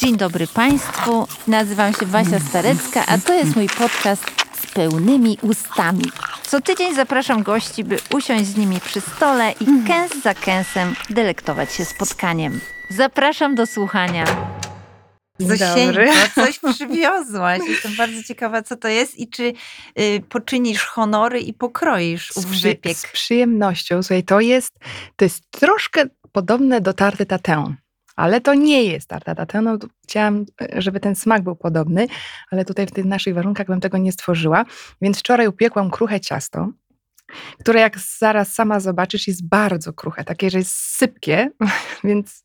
Dzień dobry Państwu, nazywam się Wasia Starecka, a to jest mój podcast z pełnymi ustami. Co tydzień zapraszam gości, by usiąść z nimi przy stole i kęs za kęsem delektować się spotkaniem. Zapraszam do słuchania. Zosieńko, coś przywiozłaś. Jestem bardzo ciekawa, co to jest i czy y, poczynisz honory i pokroisz ów wypiek. z przyjemnością. Słuchaj, to jest, to jest troszkę podobne do tarty tatin. Ale to nie jest tarta tatin. No, chciałam, żeby ten smak był podobny, ale tutaj w tych naszych warunkach bym tego nie stworzyła. Więc wczoraj upiekłam kruche ciasto, które jak zaraz sama zobaczysz jest bardzo kruche, takie, że jest sypkie, więc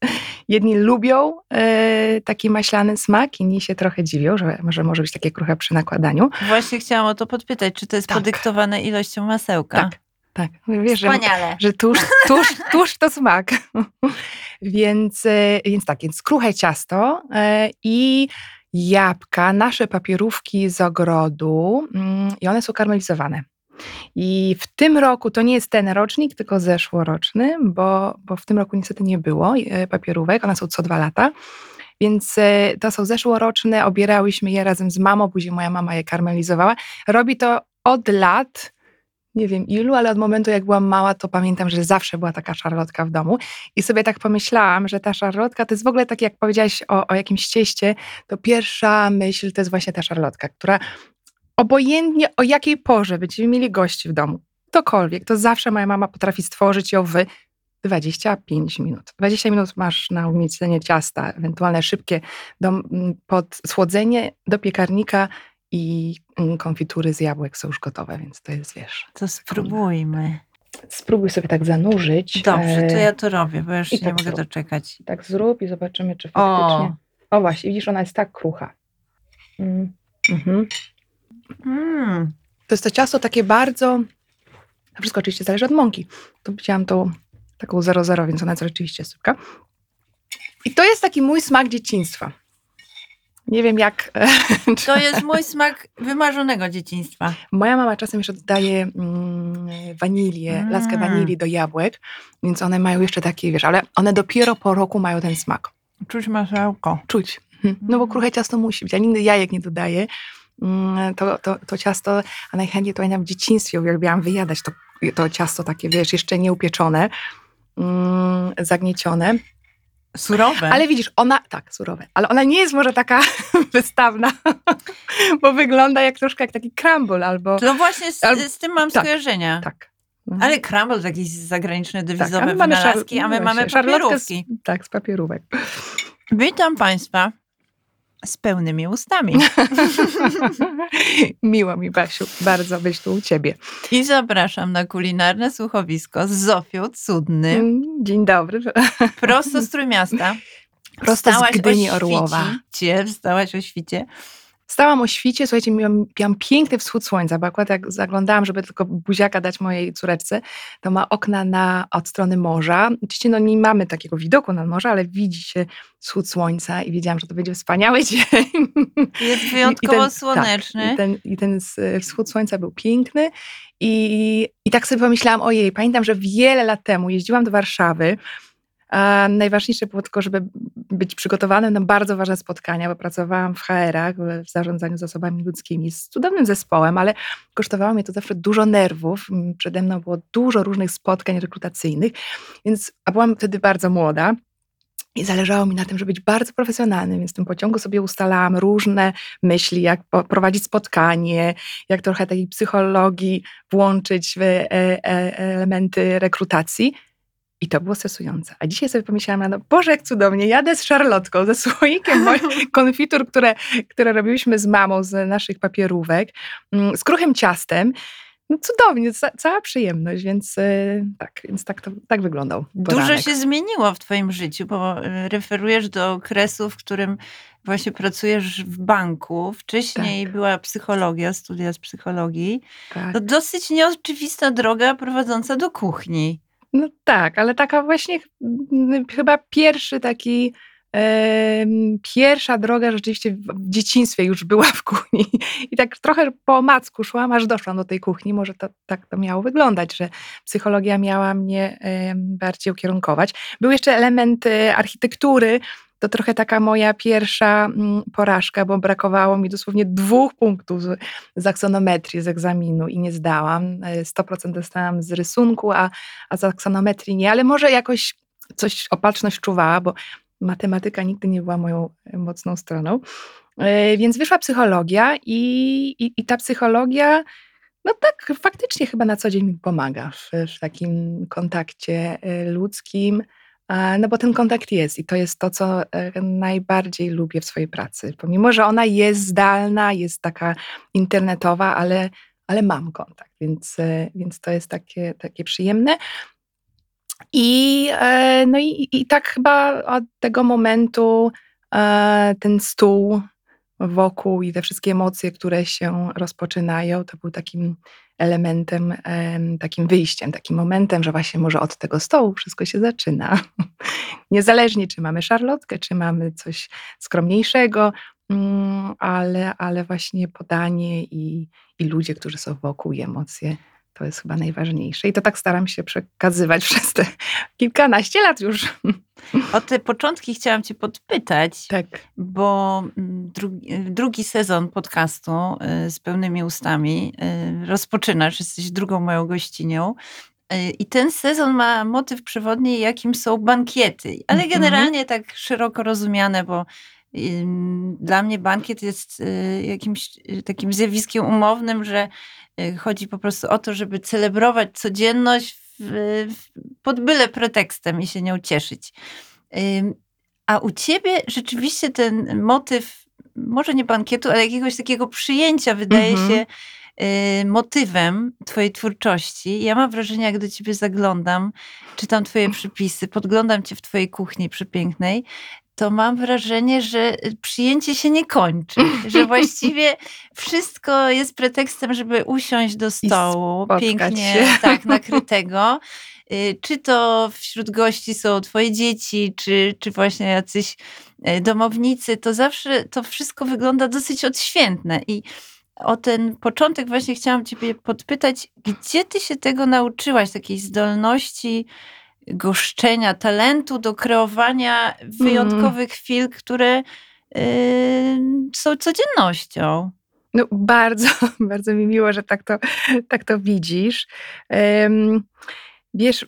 jedni lubią e, taki maślany smak, inni się trochę dziwią, że może może być takie kruche przy nakładaniu. Właśnie chciałam o to podpytać, czy to jest Tak. podyktowane ilością masełka? Tak, tak. Wiesz, że, Wspaniale. że tuż, tuż, tuż to smak. więc, e, więc tak, więc kruche ciasto e, i jabłka, nasze papierówki z ogrodu mm, i one są karmelizowane. I w tym roku, to nie jest ten rocznik, tylko zeszłoroczny, bo, bo w tym roku niestety nie było e, papierówek, one są co dwa lata. Więc to są zeszłoroczne, obierałyśmy je razem z mamą, później moja mama je karmelizowała. Robi to od lat, nie wiem ilu, ale od momentu jak byłam mała, to pamiętam, że zawsze była taka szarlotka w domu. I sobie tak pomyślałam, że ta szarlotka to jest w ogóle tak, jak powiedziałaś o, o jakimś cieście, to pierwsza myśl to jest właśnie ta szarlotka, która obojętnie o jakiej porze będziemy mieli gości w domu, ktokolwiek, to zawsze moja mama potrafi stworzyć ją w 25 minut. 20 minut masz na umiejscowienie ciasta, ewentualne szybkie do, pod do piekarnika i mm, konfitury z jabłek są już gotowe, więc to jest, wiesz. To spróbujmy. Spróbuj sobie tak zanurzyć. Dobrze, to e, ja to robię, bo już i nie tak mogę zrób. doczekać. Tak zrób i zobaczymy, czy O. faktycznie. O, właśnie, widzisz, ona jest tak krucha. Mm. Mhm. Mm. To jest to ciasto takie bardzo. To wszystko oczywiście zależy od mąki. Tu wzięłam tą taką 00, więc ona jest rzeczywiście sypka. I to jest taki mój smak dzieciństwa. Nie wiem jak. To jest mój smak wymarzonego dzieciństwa. Moja mama czasem jeszcze dodaje mm, wanilię, Mm. laskę wanilii do jabłek, więc one mają jeszcze takie, wiesz, ale one dopiero po roku mają ten smak. Czuć masełko. Czuć. Mhm. No bo kruche ciasto musi być. Ja nigdy jajek nie dodaję. Mm, To, to, to ciasto, a najchętniej to pamiętam w dzieciństwie uwielbiałam wyjadać to, to ciasto takie, wiesz, jeszcze nieupieczone, mm, zagniecione. Surowe. Ale widzisz, ona, tak, surowe, ale ona nie jest może taka wystawna, bo wygląda jak troszkę jak taki crumble albo To właśnie z, Al- z tym mam tak, skojarzenia. tak. Ale crumble to jakieś zagraniczne dewizowe a my mamy wynalazki, szar- a my no mamy papierówki. Z, tak, z papierówek. Witam Państwa z pełnymi ustami. Miło mi, Basiu, bardzo być tu u ciebie. I zapraszam na kulinarne słuchowisko z Zofią Cudny, Mm, Dzień dobry. prosto z Trójmiasta. Prosto z Gdyni Orłowa. Świcie, wstałaś o świcie. Stałam o świcie, słuchajcie, miałam, miałam piękny wschód słońca, bo akurat jak zaglądałam, żeby tylko buziaka dać mojej córeczce, to ma okna na, od strony morza. Oczywiście no, nie mamy takiego widoku na morze, ale widzi się wschód słońca i wiedziałam, że to będzie wspaniały dzień. Jest I- i wyjątkowo ten- słoneczny. Tak, i ten, I ten wschód słońca był piękny. I, I tak sobie pomyślałam, ojej, pamiętam, że wiele lat temu jeździłam do Warszawy. Najważniejsze było tylko, żeby być przygotowanym na bardzo ważne spotkania, bo pracowałam w HR-ach, w zarządzaniu zasobami ludzkimi z cudownym zespołem, ale kosztowało mnie to zawsze dużo nerwów. Przede mną było dużo różnych spotkań rekrutacyjnych, więc a byłam wtedy bardzo młoda. I zależało mi na tym, żeby być bardzo profesjonalnym, więc w tym pociągu sobie ustalałam różne myśli, jak prowadzić spotkanie, jak trochę tej psychologii włączyć w e, e, elementy rekrutacji. I to było stresujące. A dzisiaj sobie pomyślałam, no Boże, jak cudownie, jadę z szarlotką, ze słoikiem moich konfitur, które, które robiłyśmy z mamą z naszych papierówek, mm, z kruchym ciastem. No cudownie, ca, cała przyjemność, więc e, tak, więc tak to tak wyglądał. Dużo poranek. się zmieniło w Twoim życiu, bo y, referujesz do okresu, w którym właśnie pracujesz w banku. Wcześniej Tak. była psychologia, studia z psychologii. Tak. To dosyć nieoczywista droga prowadząca do kuchni. No tak, ale taka właśnie chyba pierwszy taki, pierwsza droga rzeczywiście w dzieciństwie już była w kuchni. I tak trochę po omacku szłam, aż doszłam do tej kuchni. Może to, tak to miało wyglądać, że psychologia miała mnie bardziej ukierunkować. Był jeszcze element e, architektury, to trochę taka moja pierwsza mm, porażka, bo brakowało mi dosłownie dwóch punktów z, aksonometrii z egzaminu i nie zdałam. E, 100% dostałam z rysunku, a, a z aksonometrii nie, ale może jakoś coś opatrzność czuwała, bo matematyka nigdy nie była moją e, mocną stroną. E, Więc wyszła psychologia i, i, i ta psychologia, no tak, faktycznie chyba na co dzień mi pomaga w, w takim kontakcie e, ludzkim, no bo ten kontakt jest i to jest to, co e, najbardziej lubię w swojej pracy. Pomimo, że ona jest zdalna, jest taka internetowa, ale, ale mam kontakt, więc, e, więc to jest takie, takie przyjemne. I, e, no i, i tak chyba od tego momentu ten stół wokół i te wszystkie emocje, które się rozpoczynają, to był takim elementem, em, takim wyjściem, takim momentem, że właśnie może od tego stołu wszystko się zaczyna. Niezależnie, czy mamy szarlotkę, czy mamy coś skromniejszego, mm, ale, ale właśnie podanie i, i ludzie, którzy są wokół i emocje, to jest chyba najważniejsze. I to tak staram się przekazywać przez te kilkanaście lat już. O te początki chciałam cię podpytać, Tak. bo mm, drugi, drugi sezon podcastu y, z pełnymi ustami y, rozpoczynasz, jesteś drugą moją gościnią. Y, I ten sezon ma motyw przewodni, jakim są bankiety, ale Mhm. generalnie tak szeroko rozumiane, bo dla mnie bankiet jest y, jakimś y, takim zjawiskiem umownym, że y, chodzi po prostu o to, żeby celebrować codzienność w, w, pod byle pretekstem i się nią cieszyć. A u ciebie rzeczywiście ten motyw, może nie bankietu, ale jakiegoś takiego przyjęcia wydaje Mhm. się motywem twojej twórczości. Ja mam wrażenie, jak do ciebie zaglądam, czytam twoje przypisy, podglądam cię w twojej kuchni przepięknej, to mam wrażenie, że przyjęcie się nie kończy, że właściwie wszystko jest pretekstem, żeby usiąść do stołu, pięknie się. tak nakrytego. Y, Czy to wśród gości są twoje dzieci, czy, czy właśnie jacyś y, domownicy, to zawsze to wszystko wygląda dosyć odświętne. I o ten początek właśnie chciałam ciebie podpytać, gdzie ty się tego nauczyłaś, takiej zdolności goszczenia, talentu do kreowania wyjątkowych chwil, które y, są codziennością. No, bardzo, bardzo mi miło, że tak to, tak to widzisz. Em, wiesz,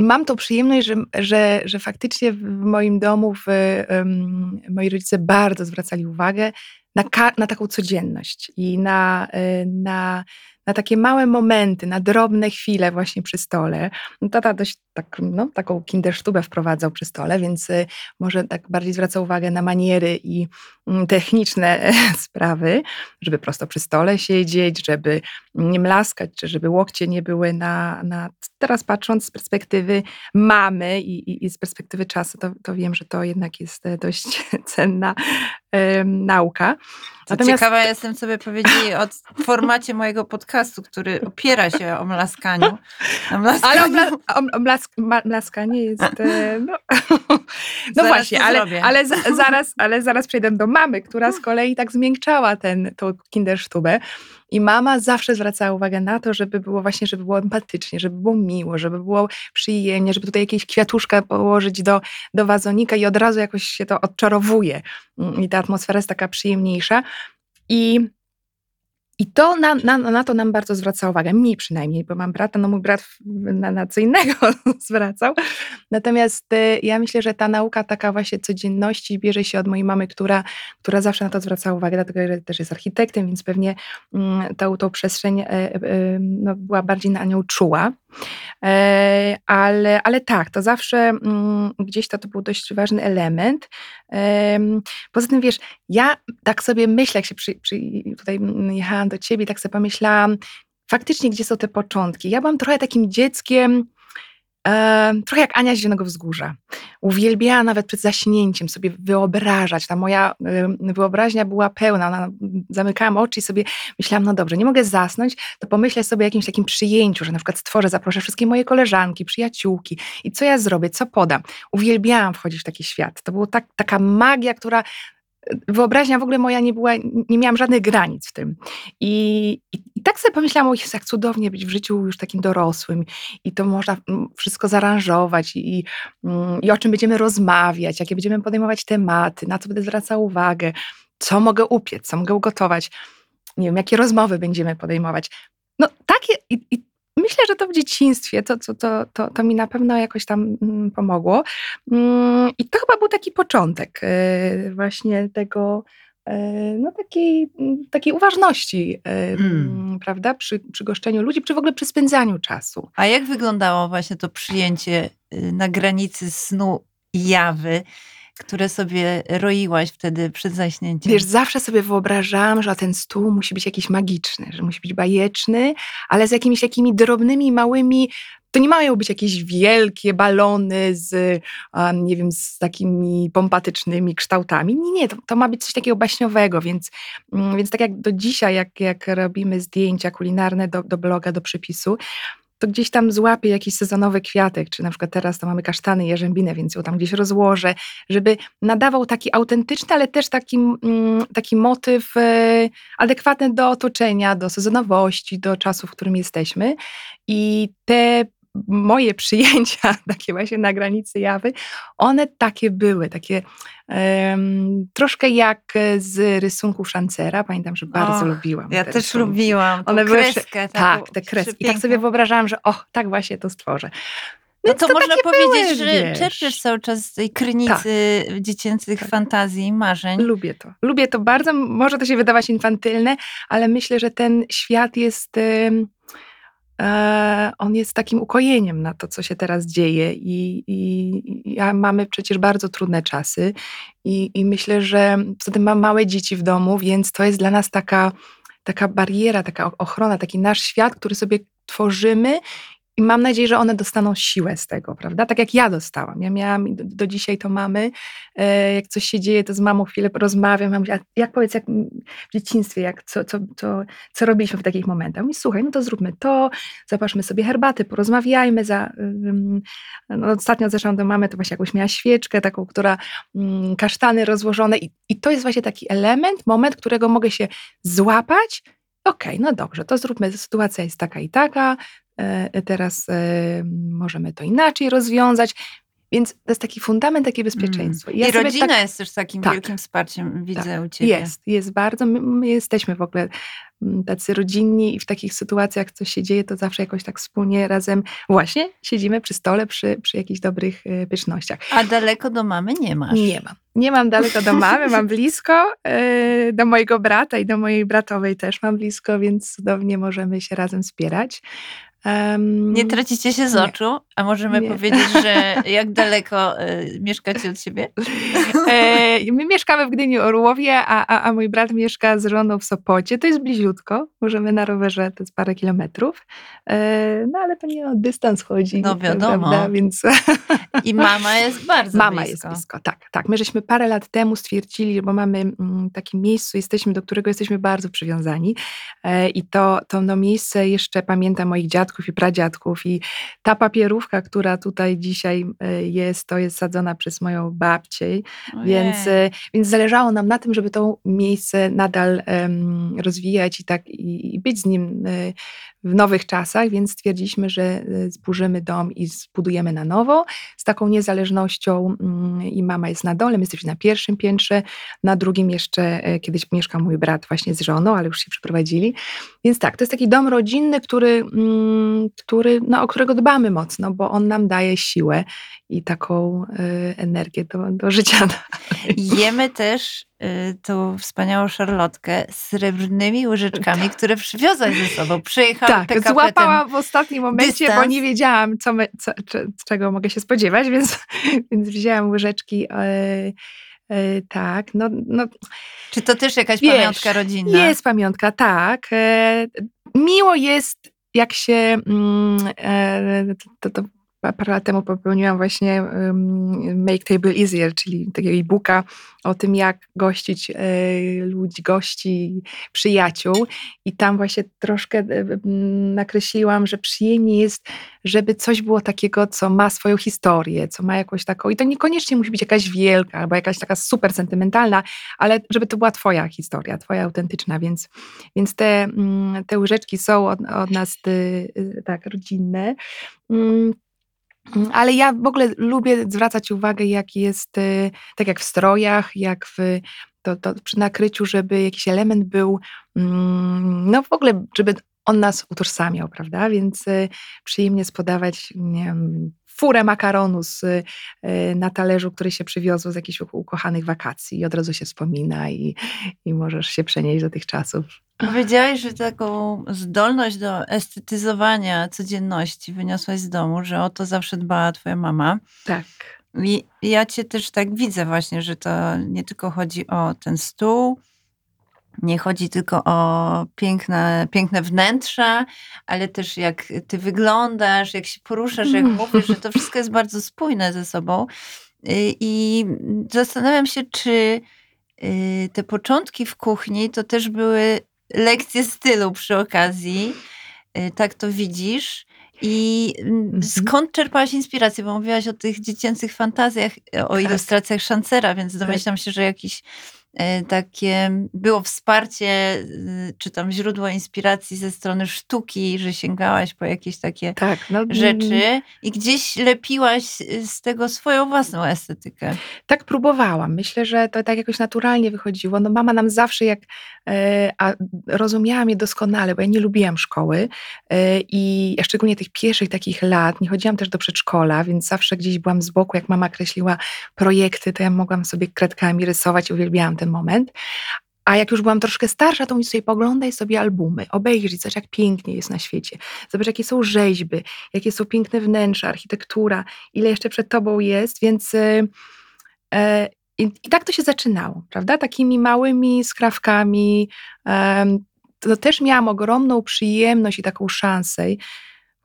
mam tą przyjemność, że, że, że faktycznie w moim domu w, em, moi rodzice bardzo zwracali uwagę na, na taką codzienność i na, e, na, na takie małe momenty, na drobne chwile właśnie przy stole. No, Tata dość tak, no, taką kindersztubę wprowadzał przy stole, więc e, może tak bardziej zwraca uwagę na maniery i mm, techniczne e, sprawy, żeby prosto przy stole siedzieć, żeby nie mlaskać, czy żeby łokcie nie były na, na teraz patrząc z perspektywy mamy i, i, i z perspektywy czasu, to, to wiem, że to jednak jest e, dość cenna nauka. To Natomiast- ciekawa jestem, co by powiedzieli o formacie mojego podcastu, który opiera się o mlaskaniu. Ale mlaskanie jest. e, No, no właśnie, ale, ale za, zaraz, ale zaraz przejdę do mamy, która z kolei tak zmiękczała ten, tą kindersztubę. I mama zawsze zwracała uwagę na to, żeby było właśnie, żeby było empatycznie, żeby było miło, żeby było przyjemnie, żeby tutaj jakieś kwiatuszka położyć do, do wazonika i od razu jakoś się to odczarowuje. Mm, I ta atmosfera jest taka przyjemniejsza. I i to na, na, na to nam bardzo zwraca uwagę, mi przynajmniej, bo mam brata, no mój brat na, na co innego zwracał. Natomiast y, ja myślę, że ta nauka taka właśnie codzienności bierze się od mojej mamy, która, która zawsze na to zwraca uwagę, dlatego że też jest architektem, więc pewnie mm, tą, tą przestrzeń e, e, no, była bardziej na nią czuła. E, ale, ale tak, to zawsze mm, gdzieś to, to był dość ważny element. Em, Poza tym, wiesz, ja tak sobie myślę, jak się przy, przy, tutaj mm, jechałam do ciebie, tak sobie pomyślałam, faktycznie, gdzie są te początki. Ja byłam trochę takim dzieckiem, e, trochę jak Ania z Zielonego Wzgórza. Uwielbiałam nawet przed zaśnięciem sobie wyobrażać. Ta moja e, wyobraźnia była pełna. Ona, zamykałam oczy i sobie myślałam, no dobrze, nie mogę zasnąć, to pomyślę sobie o jakimś takim przyjęciu, że na przykład stworzę, zaproszę wszystkie moje koleżanki, przyjaciółki i co ja zrobię, co podam. Uwielbiałam wchodzić w taki świat. To była tak, taka magia, która wyobraźnia w ogóle moja nie była, nie miałam żadnych granic w tym. I, i, i tak sobie pomyślałam, o Jezu, jak cudownie być w życiu już takim dorosłym i to można mm, wszystko zaaranżować i, i, mm, i o czym będziemy rozmawiać, jakie będziemy podejmować tematy, na co będę zwracała uwagę, co mogę upiec, co mogę ugotować, nie wiem, jakie rozmowy będziemy podejmować. No takie, i, i myślę, że to w dzieciństwie, to, to, to, to, to mi na pewno jakoś tam mm, pomogło. Mm, I to chyba był taki początek y, właśnie tego, y, no takiej, mm, takiej uważności, y, Mm. prawda, przy, przy goszczeniu ludzi, czy w ogóle przy spędzaniu czasu. A jak wyglądało właśnie to przyjęcie na granicy snu i jawy, które sobie roiłaś wtedy przed zaśnięciem? Wiesz, zawsze sobie wyobrażałam, że ten stół musi być jakiś magiczny, że musi być bajeczny, ale z jakimiś takimi drobnymi, małymi. To nie mają być jakieś wielkie balony z, um, nie wiem, z takimi pompatycznymi kształtami. Nie, nie, to, to ma być coś takiego baśniowego, więc, mm, więc tak jak do dzisiaj, jak, jak robimy zdjęcia kulinarne do, do bloga, do przypisu, to gdzieś tam złapię jakiś sezonowy kwiatek, czy na przykład teraz to mamy kasztany, jarzębinę, więc ją tam gdzieś rozłożę, żeby nadawał taki autentyczny, ale też taki, mm, taki motyw e, adekwatny do otoczenia, do sezonowości, do czasu, w którym jesteśmy. I te moje przyjęcia, takie właśnie na granicy jawy, one takie były, takie em, troszkę jak z rysunków Szancera. Pamiętam, że bardzo Och, lubiłam. Ja te też rysunki. lubiłam One były kreskę. Tak, taką te kreski. I tak sobie wyobrażałam, że o, tak właśnie to stworzę. No Więc to, można powiedzieć, były, że czerpiesz cały czas z tej krynicy dziecięcych Tak. fantazji i marzeń. Lubię to. Lubię to bardzo. Może to się wydawać infantylne, ale myślę, że ten świat jest. e, On jest takim ukojeniem na to, co się teraz dzieje, i, i, i a mamy przecież bardzo trudne czasy. I, I myślę, że tym mam małe dzieci w domu, więc to jest dla nas taka, taka bariera, taka ochrona, taki nasz świat, który sobie tworzymy. I mam nadzieję, że one dostaną siłę z tego, prawda? Tak jak ja dostałam. Ja miałam, i do, do dzisiaj to mamy, e, jak coś się dzieje, to z mamą chwilę porozmawiam. Ja mówię, a jak powiedz, jak w dzieciństwie, jak, co, co, co, co robiliśmy w takich momentach? Mówi, słuchaj, no to zróbmy to, zapaszmy sobie herbaty, porozmawiajmy. Za, no ostatnio zresztą do mamy to właśnie jakąś miała świeczkę taką, która ym, kasztany rozłożone i, i to jest właśnie taki element, moment, którego mogę się złapać. Okej, no dobrze, to zróbmy, sytuacja jest taka i taka, teraz e, możemy to inaczej rozwiązać. Więc to jest taki fundament, takie bezpieczeństwo. I ja sobie rodzina tak- jest też takim tak. wielkim wsparciem, widzę u ciebie. jest, jest bardzo. My, my jesteśmy w ogóle mm, tacy rodzinni i w takich sytuacjach coś się dzieje, to zawsze jakoś tak wspólnie razem właśnie siedzimy przy stole, przy, przy jakichś dobrych e, pysznościach. A daleko do mamy nie masz. Nie mam. Nie mam daleko do mamy, mam blisko. e, Do mojego brata i do mojej bratowej też mam blisko, więc cudownie możemy się razem wspierać. Em, Nie tracicie się z Nie. oczu, a możemy Nie. powiedzieć, że jak daleko y, mieszkacie od siebie? E, My mieszkamy w Gdyni Orłowie, a, a, a mój brat mieszka z żoną w Sopocie. To jest bliziutko. Możemy na rowerze, to jest parę kilometrów. E, No ale to nie o dystans chodzi. No, wiadomo. Prawda? Więc I mama jest bardzo mama blisko. jest blisko. Tak, tak. My żeśmy parę lat temu stwierdzili, bo mamy mm, takie miejsce, jesteśmy, do którego jesteśmy bardzo przywiązani. E, I to, to no, miejsce jeszcze pamiętam moich dziadków i pradziadków. I ta papierówka, która tutaj dzisiaj jest, to jest sadzona przez moją babcię. Więc, Ojej. e, więc zależało nam na tym, żeby to miejsce nadal em, rozwijać i tak i, i być z nim e, w nowych czasach, więc stwierdziliśmy, że e, zburzymy dom i zbudujemy na nowo z taką niezależnością mm, i mama jest na dole, my jesteśmy na pierwszym piętrze, na drugim jeszcze e, kiedyś mieszka mój brat właśnie z żoną, ale już się przeprowadzili. Więc tak, to jest taki dom rodzinny, który, mm, który, no, o którego dbamy mocno, bo on nam daje siłę i taką e, energię do, do życia. Jemy też y, tą wspaniałą szarlotkę z srebrnymi łyżeczkami, które przywiozłaś ze sobą. Przyjechał Tak, PKP złapałam w ostatnim momencie, bo dystans. nie wiedziałam, co my, co, czego mogę się spodziewać, więc, więc wzięłam łyżeczki. E, e, tak, no, no Czy to też jakaś Wiesz, pamiątka rodzinna? Jest pamiątka, tak. E, miło jest, jak się. Mm, to, to parę lat temu popełniłam właśnie Make Table Easier, czyli takiego e-booka o tym, jak gościć e, ludzi, gości, przyjaciół. I tam właśnie troszkę e, nakreśliłam, że przyjemnie jest, żeby coś było takiego, co ma swoją historię, co ma jakąś taką, i to niekoniecznie musi być jakaś wielka, albo jakaś taka super sentymentalna, ale żeby to była twoja historia, twoja autentyczna, więc, więc te, mm, te łyżeczki są od, od nas y, y, tak rodzinne. Mm, Ale ja w ogóle lubię zwracać uwagę, jak jest, y, tak jak w strojach, jak w, to, to przy nakryciu, żeby jakiś element był, mm, no w ogóle, żeby on nas utożsamiał, prawda? Więc y, przyjemnie spodawać, nie wiem, furę makaronu z, y, na talerzu, który się przywiozło z jakichś ukochanych wakacji i od razu się wspomina i, i możesz się przenieść do tych czasów. Powiedziałaś, że taką zdolność do estetyzowania codzienności wyniosłaś z domu, że o to zawsze dbała twoja mama. Tak. I ja cię też tak widzę właśnie, że to nie tylko chodzi o ten stół, nie chodzi tylko o piękne, piękne wnętrza, ale też jak ty wyglądasz, jak się poruszasz, jak Mm. mówisz, że to wszystko jest bardzo spójne ze sobą. Y, I zastanawiam się, czy y, te początki w kuchni to też były lekcje stylu przy okazji. Y, Tak to widzisz. I mm, Mhm. skąd czerpałaś inspirację? Bo mówiłaś o tych dziecięcych fantazjach, o Tak. ilustracjach Szancera, więc domyślam się, że jakieś e, takie było wsparcie, y, czy tam źródło inspiracji ze strony sztuki, że sięgałaś po jakieś takie Tak, no, rzeczy i gdzieś lepiłaś y, z tego swoją własną estetykę. Tak próbowałam. Myślę, że to tak jakoś naturalnie wychodziło. No mama nam zawsze jak, e, a rozumiałam je doskonale, bo ja nie lubiłam szkoły e, i ja szczególnie tych pierwszych takich lat, nie chodziłam też do przedszkola, więc zawsze gdzieś byłam z boku, jak mama kreśliła projekty, to ja mogłam sobie kredkami rysować, uwielbiałam ten moment. A jak już byłam troszkę starsza, to mówi sobie, poglądaj sobie albumy, obejrzyj, zobacz jak pięknie jest na świecie. Zobacz jakie są rzeźby, jakie są piękne wnętrza, architektura, ile jeszcze przed tobą jest, więc... e, E, I, I tak to się zaczynało, prawda? Takimi małymi skrawkami. To też miałam ogromną przyjemność i taką szansę.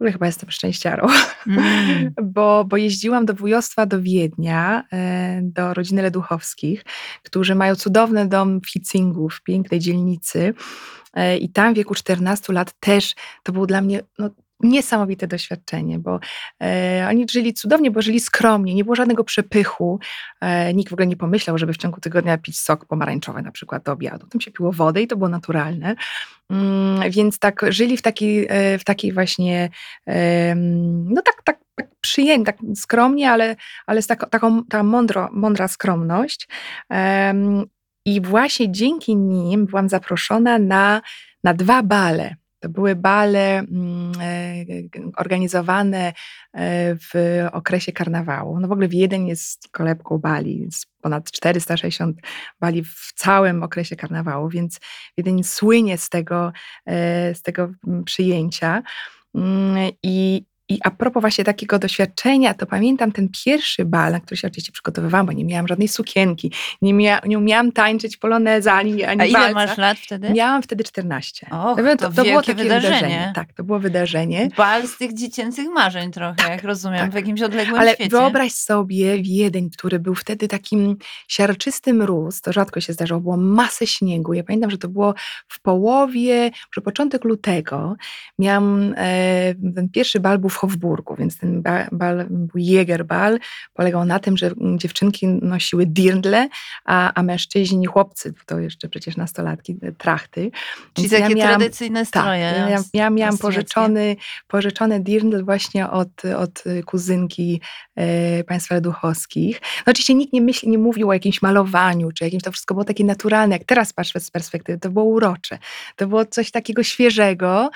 Ogóle chyba jestem szczęściarą, Mm. bo, bo jeździłam do wujostwa do Wiednia, e, do rodziny Leduchowskich, którzy mają cudowny dom w Hitzingu, w pięknej dzielnicy. E, I tam w wieku 14 lat też to było dla mnie no, niesamowite doświadczenie, bo e, oni żyli cudownie, bo żyli skromnie, nie było żadnego przepychu. E, nikt w ogóle nie pomyślał, żeby w ciągu tygodnia pić sok pomarańczowy na przykład do obiadu. Tam się piło wodę i to było naturalne. Mm, więc tak żyli w takiej, e, w takiej właśnie, no tak, tak, tak przyjemnie, tak skromnie, ale, ale z taką, taką ta mądro, mądra skromność. I właśnie dzięki nim byłam zaproszona na, na dwa bale. To były bale mm, e, organizowane e, w okresie karnawału. No w ogóle Wiedeń jest kolebką bali, jest ponad 460 bali w całym okresie karnawału, więc Wiedeń słynie z tego, e, z tego mm, przyjęcia. Mm, I, i a propos właśnie takiego doświadczenia, to pamiętam ten pierwszy bal, na który się oczywiście przygotowywałam, bo nie miałam żadnej sukienki, nie, mia, nie umiałam tańczyć poloneza ani, ani A ile walca. masz lat wtedy? Miałam wtedy 14. Och, było- to było takie wydarzenie. Tak, to było wydarzenie. Bal z tych dziecięcych marzeń trochę, jak rozumiem, tak. w jakimś odległym Ale świecie. wyobraź sobie Wiedeń, który był wtedy takim siarczystym mróz, to rzadko się zdarzało, było masę śniegu. Ja pamiętam, że to było w połowie, może początek lutego. Miałam, e, ten pierwszy bal był w Hofburgu, więc ten bal, bal był Jägerbal. Polegał na tym, że dziewczynki nosiły dirndle, a, a mężczyźni, chłopcy, to jeszcze przecież nastolatki, te trachty. Czyli Więc ja takie miałam- tradycyjne tak, stroje. ja, ja, ja miałam pożyczony, pożyczony dirndl właśnie od, od kuzynki e, państwa leduchowskich. No oczywiście nikt nie myśli, nie mówił o jakimś malowaniu, czy jakimś, to wszystko było takie naturalne. Jak teraz patrzę z perspektywy, to było urocze. To było coś takiego świeżego.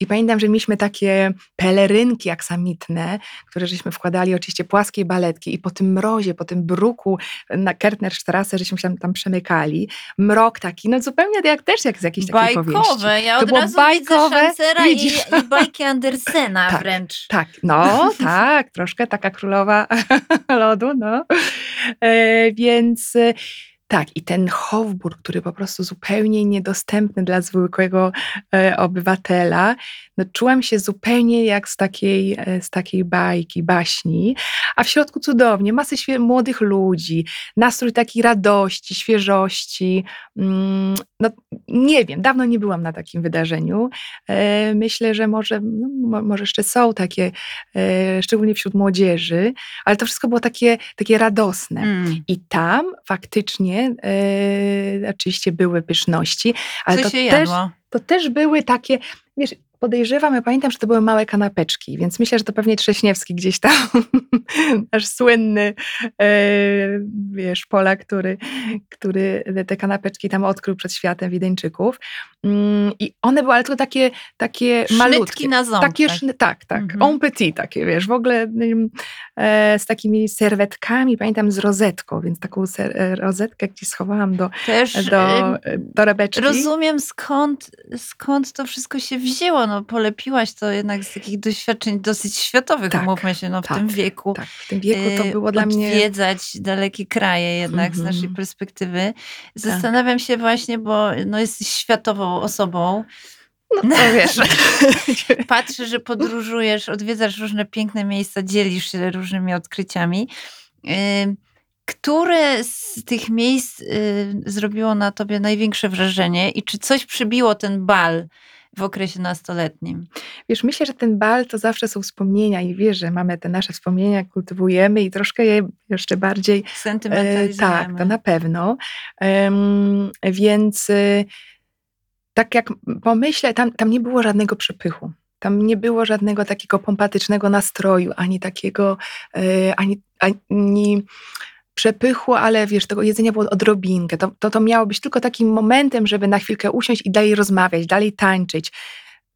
I pamiętam, że mieliśmy takie pelerynki aksamitne, które żeśmy wkładali, oczywiście płaskie baletki i po tym mrozie, po tym bruku na Kertnerstrasse, żeśmy się tam, tam przemykali. Mrok taki, no zupełnie jak też jak z jakiejś takiej powieści. Bajkowe. Ja To od było razu bajkowe, widzę Szancera i, widzisz? i bajki Andersena Tak. wręcz. Tak, no tak, troszkę taka królowa lodu, no. E, więc Tak, i ten Hofburg, który po prostu zupełnie niedostępny dla zwykłego e, obywatela, no czułam się zupełnie jak z takiej, e, z takiej bajki, baśni, a w środku cudownie, masy młodych ludzi, nastrój takiej radości, świeżości. Mm, no, nie wiem, dawno nie byłam na takim wydarzeniu. E, myślę, że może, no, mo- może jeszcze są takie, e, szczególnie wśród młodzieży, ale to wszystko było takie, takie radosne. Mm. I tam faktycznie e, oczywiście były pyszności, ale Co to się też, jadło? to też były takie, wiesz, podejrzewam, ja pamiętam, że to były małe kanapeczki, więc myślę, że to pewnie Trześniewski gdzieś tam, nasz słynny, e, wiesz, Polak, który, który te kanapeczki tam odkrył przed światem Wideńczyków. Mm, I one były ale tylko takie, takie malutkie. Sznytki na ząb. Takie, tak. szny- tak, tak. Mhm. En petit takie, wiesz, w ogóle e, z takimi serwetkami, pamiętam z rozetką, więc taką ser, e, rozetkę gdzieś schowałam do, Też do, em, e, torebeczki. rozumiem skąd, skąd to wszystko się wzięło. No, polepiłaś to jednak z takich doświadczeń dosyć światowych, Tak, umówmy się, no, w tak, tym wieku. Tak, w tym wieku to y, było dla mnie... odwiedzać dalekie kraje jednak z Mhm. naszej perspektywy. Zastanawiam się właśnie, bo no, jesteś światową osobą. No, to wiesz. Patrzę, że podróżujesz, odwiedzasz różne piękne miejsca, dzielisz się różnymi odkryciami. Y, Które z tych miejsc y, zrobiło na tobie największe wrażenie i czy coś przybiło ten bal w okresie nastoletnim? Wiesz, myślę, że ten bal to zawsze są wspomnienia i wiesz, że mamy te nasze wspomnienia, kultywujemy i troszkę je jeszcze bardziej E, Sentymentalizujemy. tak, to na pewno. Em, więc e, tak jak pomyślę, tam, tam nie było żadnego przepychu. Tam nie było żadnego takiego pompatycznego nastroju, ani takiego, e, ani, ani przepychu, ale wiesz, tego jedzenia było odrobinkę. To, to, to miało być tylko takim momentem, żeby na chwilkę usiąść i dalej rozmawiać, dalej tańczyć.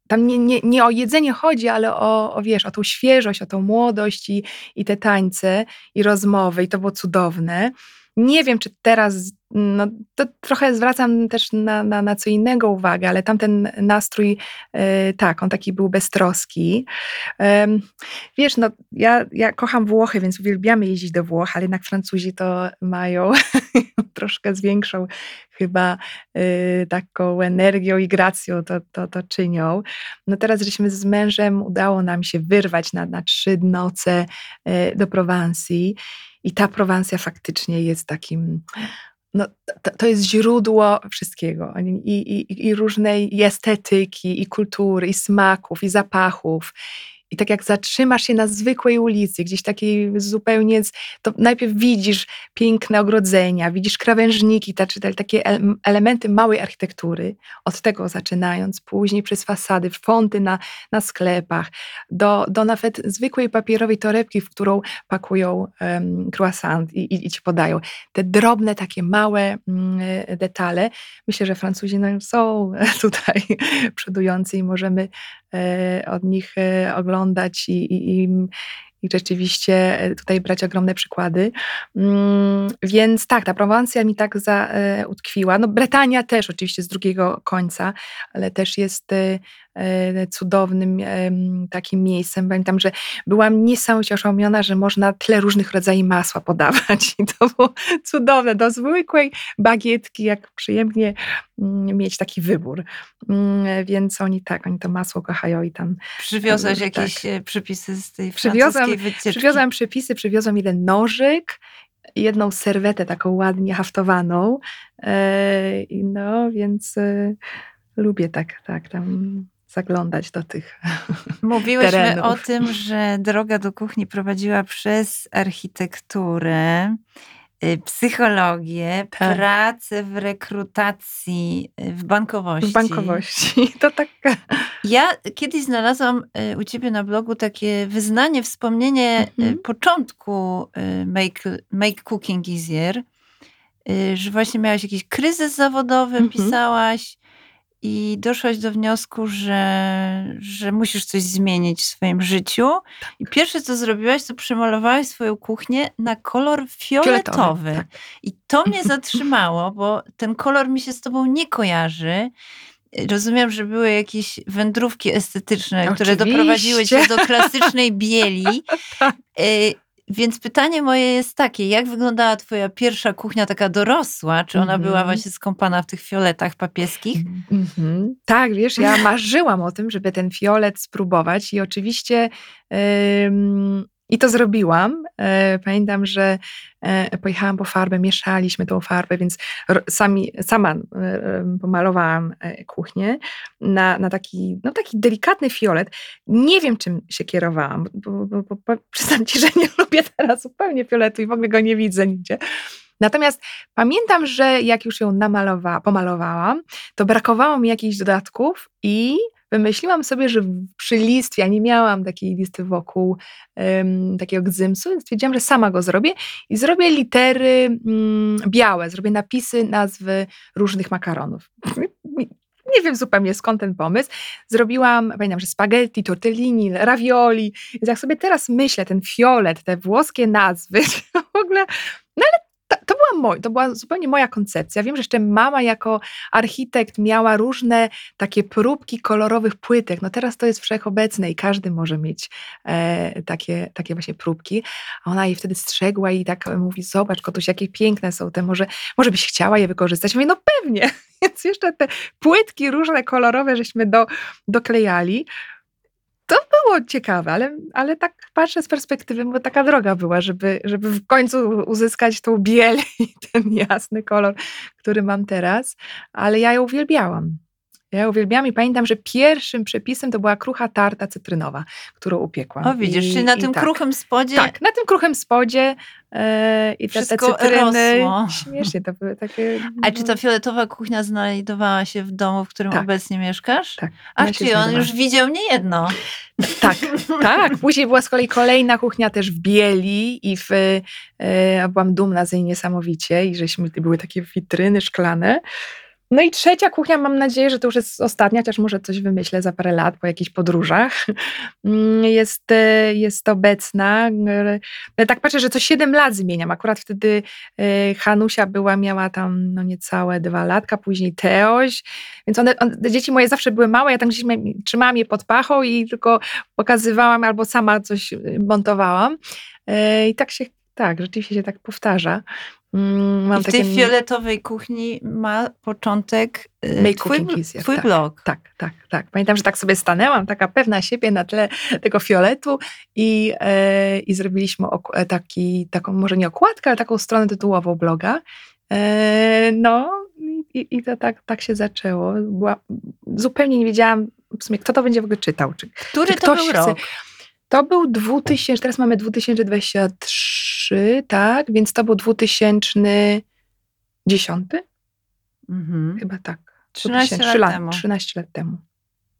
Tam nie, nie, nie o jedzenie chodzi, ale o, o, wiesz, o tą świeżość, o tą młodość i, i te tańce i rozmowy i to było cudowne. Nie wiem, czy teraz, no to trochę zwracam też na, na, na co innego uwagę, ale tamten nastrój, e, tak, on taki był beztroski. Em, wiesz, no ja, ja kocham Włochy, więc uwielbiamy jeździć do Włoch, ale jednak Francuzi to mają troszkę z większą chyba y, taką energią i gracją to, to, to czynią. No teraz, żeśmy z mężem udało nam się wyrwać na, na trzy noce y, do Prowansji i ta Prowansja faktycznie jest takim no, to, to jest źródło wszystkiego i, i, i różnej estetyki, i kultury, i smaków, i zapachów. I tak jak zatrzymasz się na zwykłej ulicy, gdzieś takiej zupełnie, to najpierw widzisz piękne ogrodzenia, widzisz krawężniki, ta- czy takie ele- elementy małej architektury, od tego zaczynając, później przez fasady, fonty na, na sklepach, do, do nawet zwykłej papierowej torebki, w którą pakują um, croissant i, i, i ci podają. Te drobne, takie małe mm, e, detale. Myślę, że Francuzi no, są tutaj przodujący i możemy e, od nich e, oglądać i, i, i, i rzeczywiście e, tutaj brać ogromne przykłady. Mm, Więc tak, ta Prowansja mi tak za, e, utkwiła. No Bretania też oczywiście z drugiego końca, ale też jest e, cudownym em, takim miejscem. Pamiętam, że byłam niesamowicie oszołomiona, że można tyle różnych rodzajów masła podawać i to było cudowne. Do zwykłej bagietki, jak przyjemnie mm, mieć taki wybór. Mm, Więc oni tak, oni to masło kochają i tam Przywiozłaś Tak. jakieś e, przepisy z tej Przywiozłam- wycieczki? Przywiozłam przepisy, przywiozłam jeden nożyk, jedną serwetę taką ładnie haftowaną. E, i no, więc e, lubię tak, tak tam zaglądać do tych. Mówiłyśmy terenów. o tym, że droga do kuchni prowadziła przez architekturę, y, psychologię, Tak. pracę w rekrutacji, y, w bankowości. W bankowości. To tak. Ja kiedyś znalazłam y, u ciebie na blogu takie wyznanie, wspomnienie Mhm. początku make, make Cooking Easier, że właśnie miałaś jakiś kryzys zawodowy, Mhm. pisałaś i doszłaś do wniosku, że, że musisz coś zmienić w swoim życiu. I pierwsze, co zrobiłaś, to przemalowałaś swoją kuchnię na kolor fioletowy. tak. I to mnie zatrzymało, bo ten kolor mi się z tobą nie kojarzy. Rozumiem, że były jakieś wędrówki estetyczne, które Oczywiście. doprowadziły cię do klasycznej bieli. Tak. Więc pytanie moje jest takie, jak wyglądała twoja pierwsza kuchnia taka dorosła? Czy ona Mhm. była właśnie skąpana w tych fioletach papieskich? Mhm. Tak, wiesz, ja marzyłam o tym, żeby ten fiolet spróbować i oczywiście ym, i to zrobiłam. E, Pamiętam, że e, pojechałam po farbę, mieszaliśmy tą farbę, więc sami, sama e, pomalowałam kuchnię na, na taki, no, taki delikatny fiolet. Nie wiem, czym się kierowałam, bo, bo, bo, bo przyznam ci, że nie lubię teraz zupełnie fioletu i w ogóle go nie widzę nigdzie. Natomiast pamiętam, że jak już ją namalowa, pomalowałam, to brakowało mi jakichś dodatków i wymyśliłam sobie, że przy listwie, ja nie miałam takiej listy wokół em, takiego gzymsu, stwierdziłam, że sama go zrobię i zrobię litery mm, białe, zrobię napisy, nazwy różnych makaronów. Nie wiem zupełnie skąd ten pomysł. Zrobiłam, pamiętam, że spaghetti, tortellini, ravioli. Więc jak sobie teraz myślę, ten fiolet, te włoskie nazwy, w ogóle, no ale moj, to była zupełnie moja koncepcja. Wiem, że jeszcze mama jako architekt miała różne takie próbki kolorowych płytek. No teraz to jest wszechobecne i każdy może mieć e, takie, takie właśnie próbki. A ona jej wtedy strzegła i tak mówi, zobacz Kotuś, jakie piękne są te, może, może byś chciała je wykorzystać. Mówię, no pewnie. Więc jeszcze te płytki różne kolorowe żeśmy do, doklejali. To było ciekawe, ale, ale tak patrzę z perspektywy, bo taka droga była, żeby, żeby w końcu uzyskać tą biel i ten jasny kolor, który mam teraz, ale ja ją uwielbiałam. Ja uwielbiam i pamiętam, że pierwszym przepisem to była krucha tarta cytrynowa, którą upiekłam. O widzisz, I- czyli na tym tak. kruchym spodzie Tak, na tym kruchym spodzie e, i te, te Wszystko cytryny. rosło. Śmiesznie to były takie. A czy ta fioletowa kuchnia znajdowała się w domu, w którym Tak. obecnie mieszkasz? Tak, Ach, się czyli on już widział nie jedno. Tak, tak. Później była z kolei kolejna kuchnia też w Bieli i w, ja byłam dumna z niej niesamowicie i żeśmy, były takie witryny szklane. No i trzecia kuchnia, mam nadzieję, że to już jest ostatnia, chociaż może coś wymyślę za parę lat po jakichś podróżach. Mm, Jest, e, jest obecna. E, Tak patrzę, że co 7 lat zmieniam. Akurat wtedy e, Hanusia była, miała tam no niecałe dwa latka, później Teoś, więc one, dzieci moje zawsze były małe, ja tam gdzieś trzymałam je pod pachą i tylko pokazywałam albo sama coś montowałam. E, I tak się, tak, rzeczywiście się tak powtarza. Mm, Mam I w tej fioletowej kuchni ma początek y, Make twój, easier, twój tak. blog. Tak, tak, tak. Pamiętam, że tak sobie stanęłam, taka pewna siebie na tle tego fioletu i, e, i zrobiliśmy e, taki, taką, może nie okładkę, ale taką stronę tytułową bloga. E, no i, i- to tak, tak się zaczęło. Była, zupełnie nie wiedziałam w sumie, kto to będzie w ogóle czytał. Czy, Który czy to był chce- rok? To był 2000, teraz mamy 2023, tak? Więc to był 2010, Mhm. chyba tak. 13 2003 lat temu. 13 lat temu.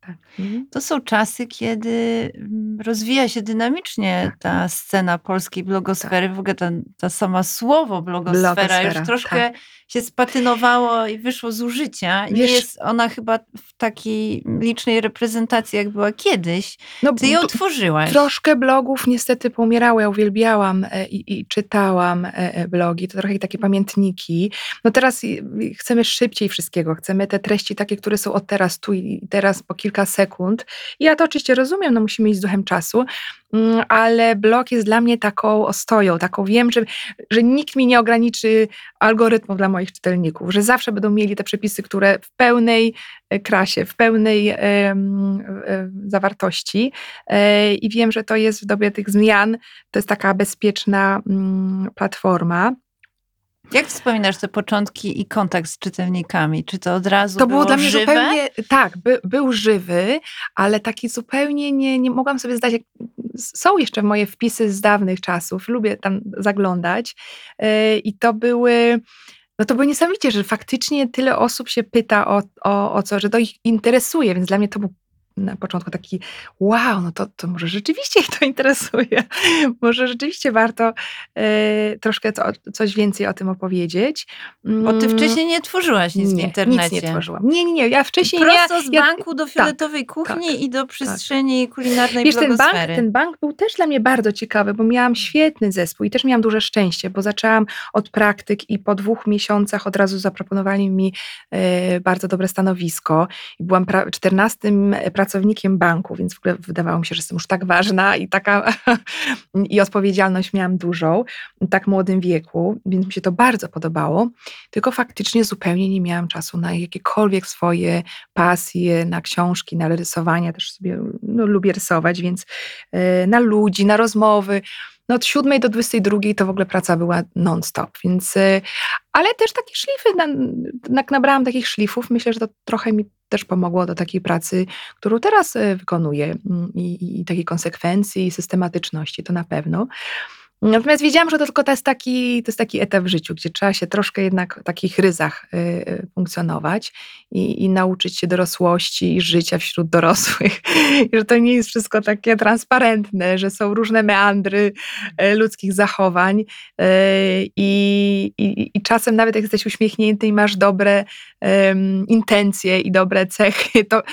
Tak. Mhm. To są czasy, kiedy mm, rozwija się dynamicznie Tak. ta scena polskiej blogosfery. W ogóle ta, ta sama słowo blogosfera, Blogosfera, już troszkę się spatynowało i wyszło z użycia. Nie jest ona chyba w takiej licznej reprezentacji, jak była kiedyś. No, Ty ją b- tworzyłaś. Troszkę blogów niestety pomierały. Ja uwielbiałam e, i, i czytałam e, e, blogi. To trochę takie pamiętniki. No teraz chcemy szybciej wszystkiego. Chcemy te treści takie, które są od teraz, tu i teraz po kilka sekund. I ja to oczywiście rozumiem, no musimy iść z duchem czasu, mm, ale blog jest dla mnie taką ostoją, taką wiem, że, że nikt mi nie ograniczy algorytmów dla moich czytelników, że zawsze będą mieli te przepisy, które w pełnej e, krasie, w pełnej em, e, zawartości E, i wiem, że to jest w dobie tych zmian, to jest taka bezpieczna mm, platforma. Jak wspominasz te początki i kontakt z czytelnikami? Czy to od razu To było, dla mnie żywe? zupełnie, tak, by, był żywy, ale taki zupełnie nie, nie mogłam sobie zdać, jak, są jeszcze moje wpisy z dawnych czasów, lubię tam zaglądać e, i to były, no to było niesamowicie, że faktycznie tyle osób się pyta o, o, o co, że to ich interesuje, więc dla mnie to był na początku taki wow, no to, to może rzeczywiście ich to interesuje, może rzeczywiście warto e, troszkę co, coś więcej o tym opowiedzieć. Bo ty Mm, wcześniej nie tworzyłaś nic nie, w internecie. Nic nie tworzyłam. Nie, nie, nie. Ja wcześniej Prosto nie. z ja, banku do fioletowej kuchni i do przestrzeni kulinarnej Wiesz, ten bank, ten bank był też dla mnie bardzo ciekawy, bo miałam świetny zespół i też miałam duże szczęście, bo zaczęłam od praktyk i po dwóch miesiącach od razu zaproponowali mi e, bardzo dobre stanowisko. I byłam pra- 14 pracownikiem pracownikiem banku, więc w ogóle wydawało mi się, że jestem już tak ważna i taka i odpowiedzialność miałam dużą w tak młodym wieku, więc mi się to bardzo podobało. Tylko faktycznie zupełnie nie miałam czasu na jakiekolwiek swoje pasje, na książki, na rysowanie. Też sobie no, lubię rysować, więc e, na ludzi, na rozmowy. No od 7 do 22 to w ogóle praca była non-stop, więc e, ale też takie szlify, na, na, nabrałam takich szlifów. Myślę, że to trochę mi też pomogło do takiej pracy, którą teraz e, wykonuję mm, i, i takiej konsekwencji i systematyczności, to na pewno. Natomiast wiedziałam, że to tylko to jest, taki, to jest taki etap w życiu, gdzie trzeba się troszkę jednak w takich ryzach y, y, funkcjonować i, i, nauczyć się dorosłości i życia wśród dorosłych. I że to nie jest wszystko takie transparentne, że są różne meandry y, ludzkich zachowań i, i, i czasem nawet jak jesteś uśmiechnięty i masz dobre intencje i dobre cechy, to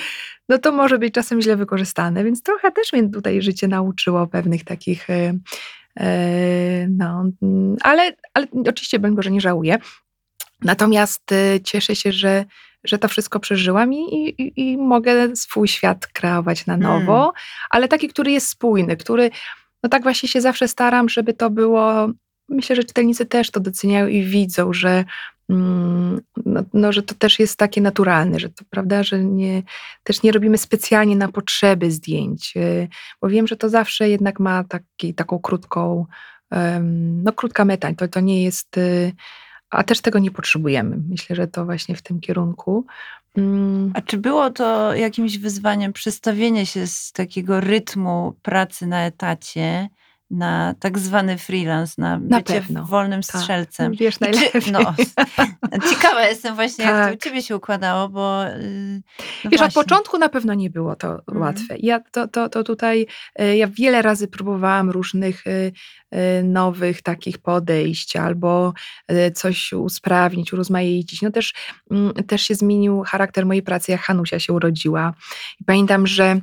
no to może być czasem źle wykorzystane, więc trochę też mnie tutaj życie nauczyło pewnych takich E, no, mm, ale, ale oczywiście, broń Boże, nie żałuję. Natomiast y, cieszę się, że, że to wszystko przeżyłam i, i, i mogę swój świat kreować na nowo, mm. ale taki, który jest spójny, który, no tak właśnie się zawsze staram, żeby to było. Myślę, że czytelnicy też to doceniają i widzą, że no, no, że to też jest takie naturalne, że to prawda, że nie, też nie robimy specjalnie na potrzeby zdjęć, y, bo wiem, że to zawsze jednak ma taki, taką krótką, no krótka meta, to, to nie jest, y, a też tego nie potrzebujemy. Myślę, że to właśnie w tym kierunku. Mm. A czy było to jakimś wyzwaniem przestawienie się z takiego rytmu pracy na etacie na tak zwany freelance, na, na bycie pewno. wolnym tak. strzelcem. Wiesz najlepiej. Czy, no, ciekawa jestem właśnie, tak. jak to u ciebie się układało, bo... Y, no Wiesz, właśnie. od początku na pewno nie było to mhm. łatwe. Ja to, to, to tutaj, y, ja wiele razy próbowałam różnych y, nowych takich podejść albo coś usprawnić, urozmaicić. No też, mm, też się zmienił charakter mojej pracy, jak Hanusia się urodziła. I pamiętam, że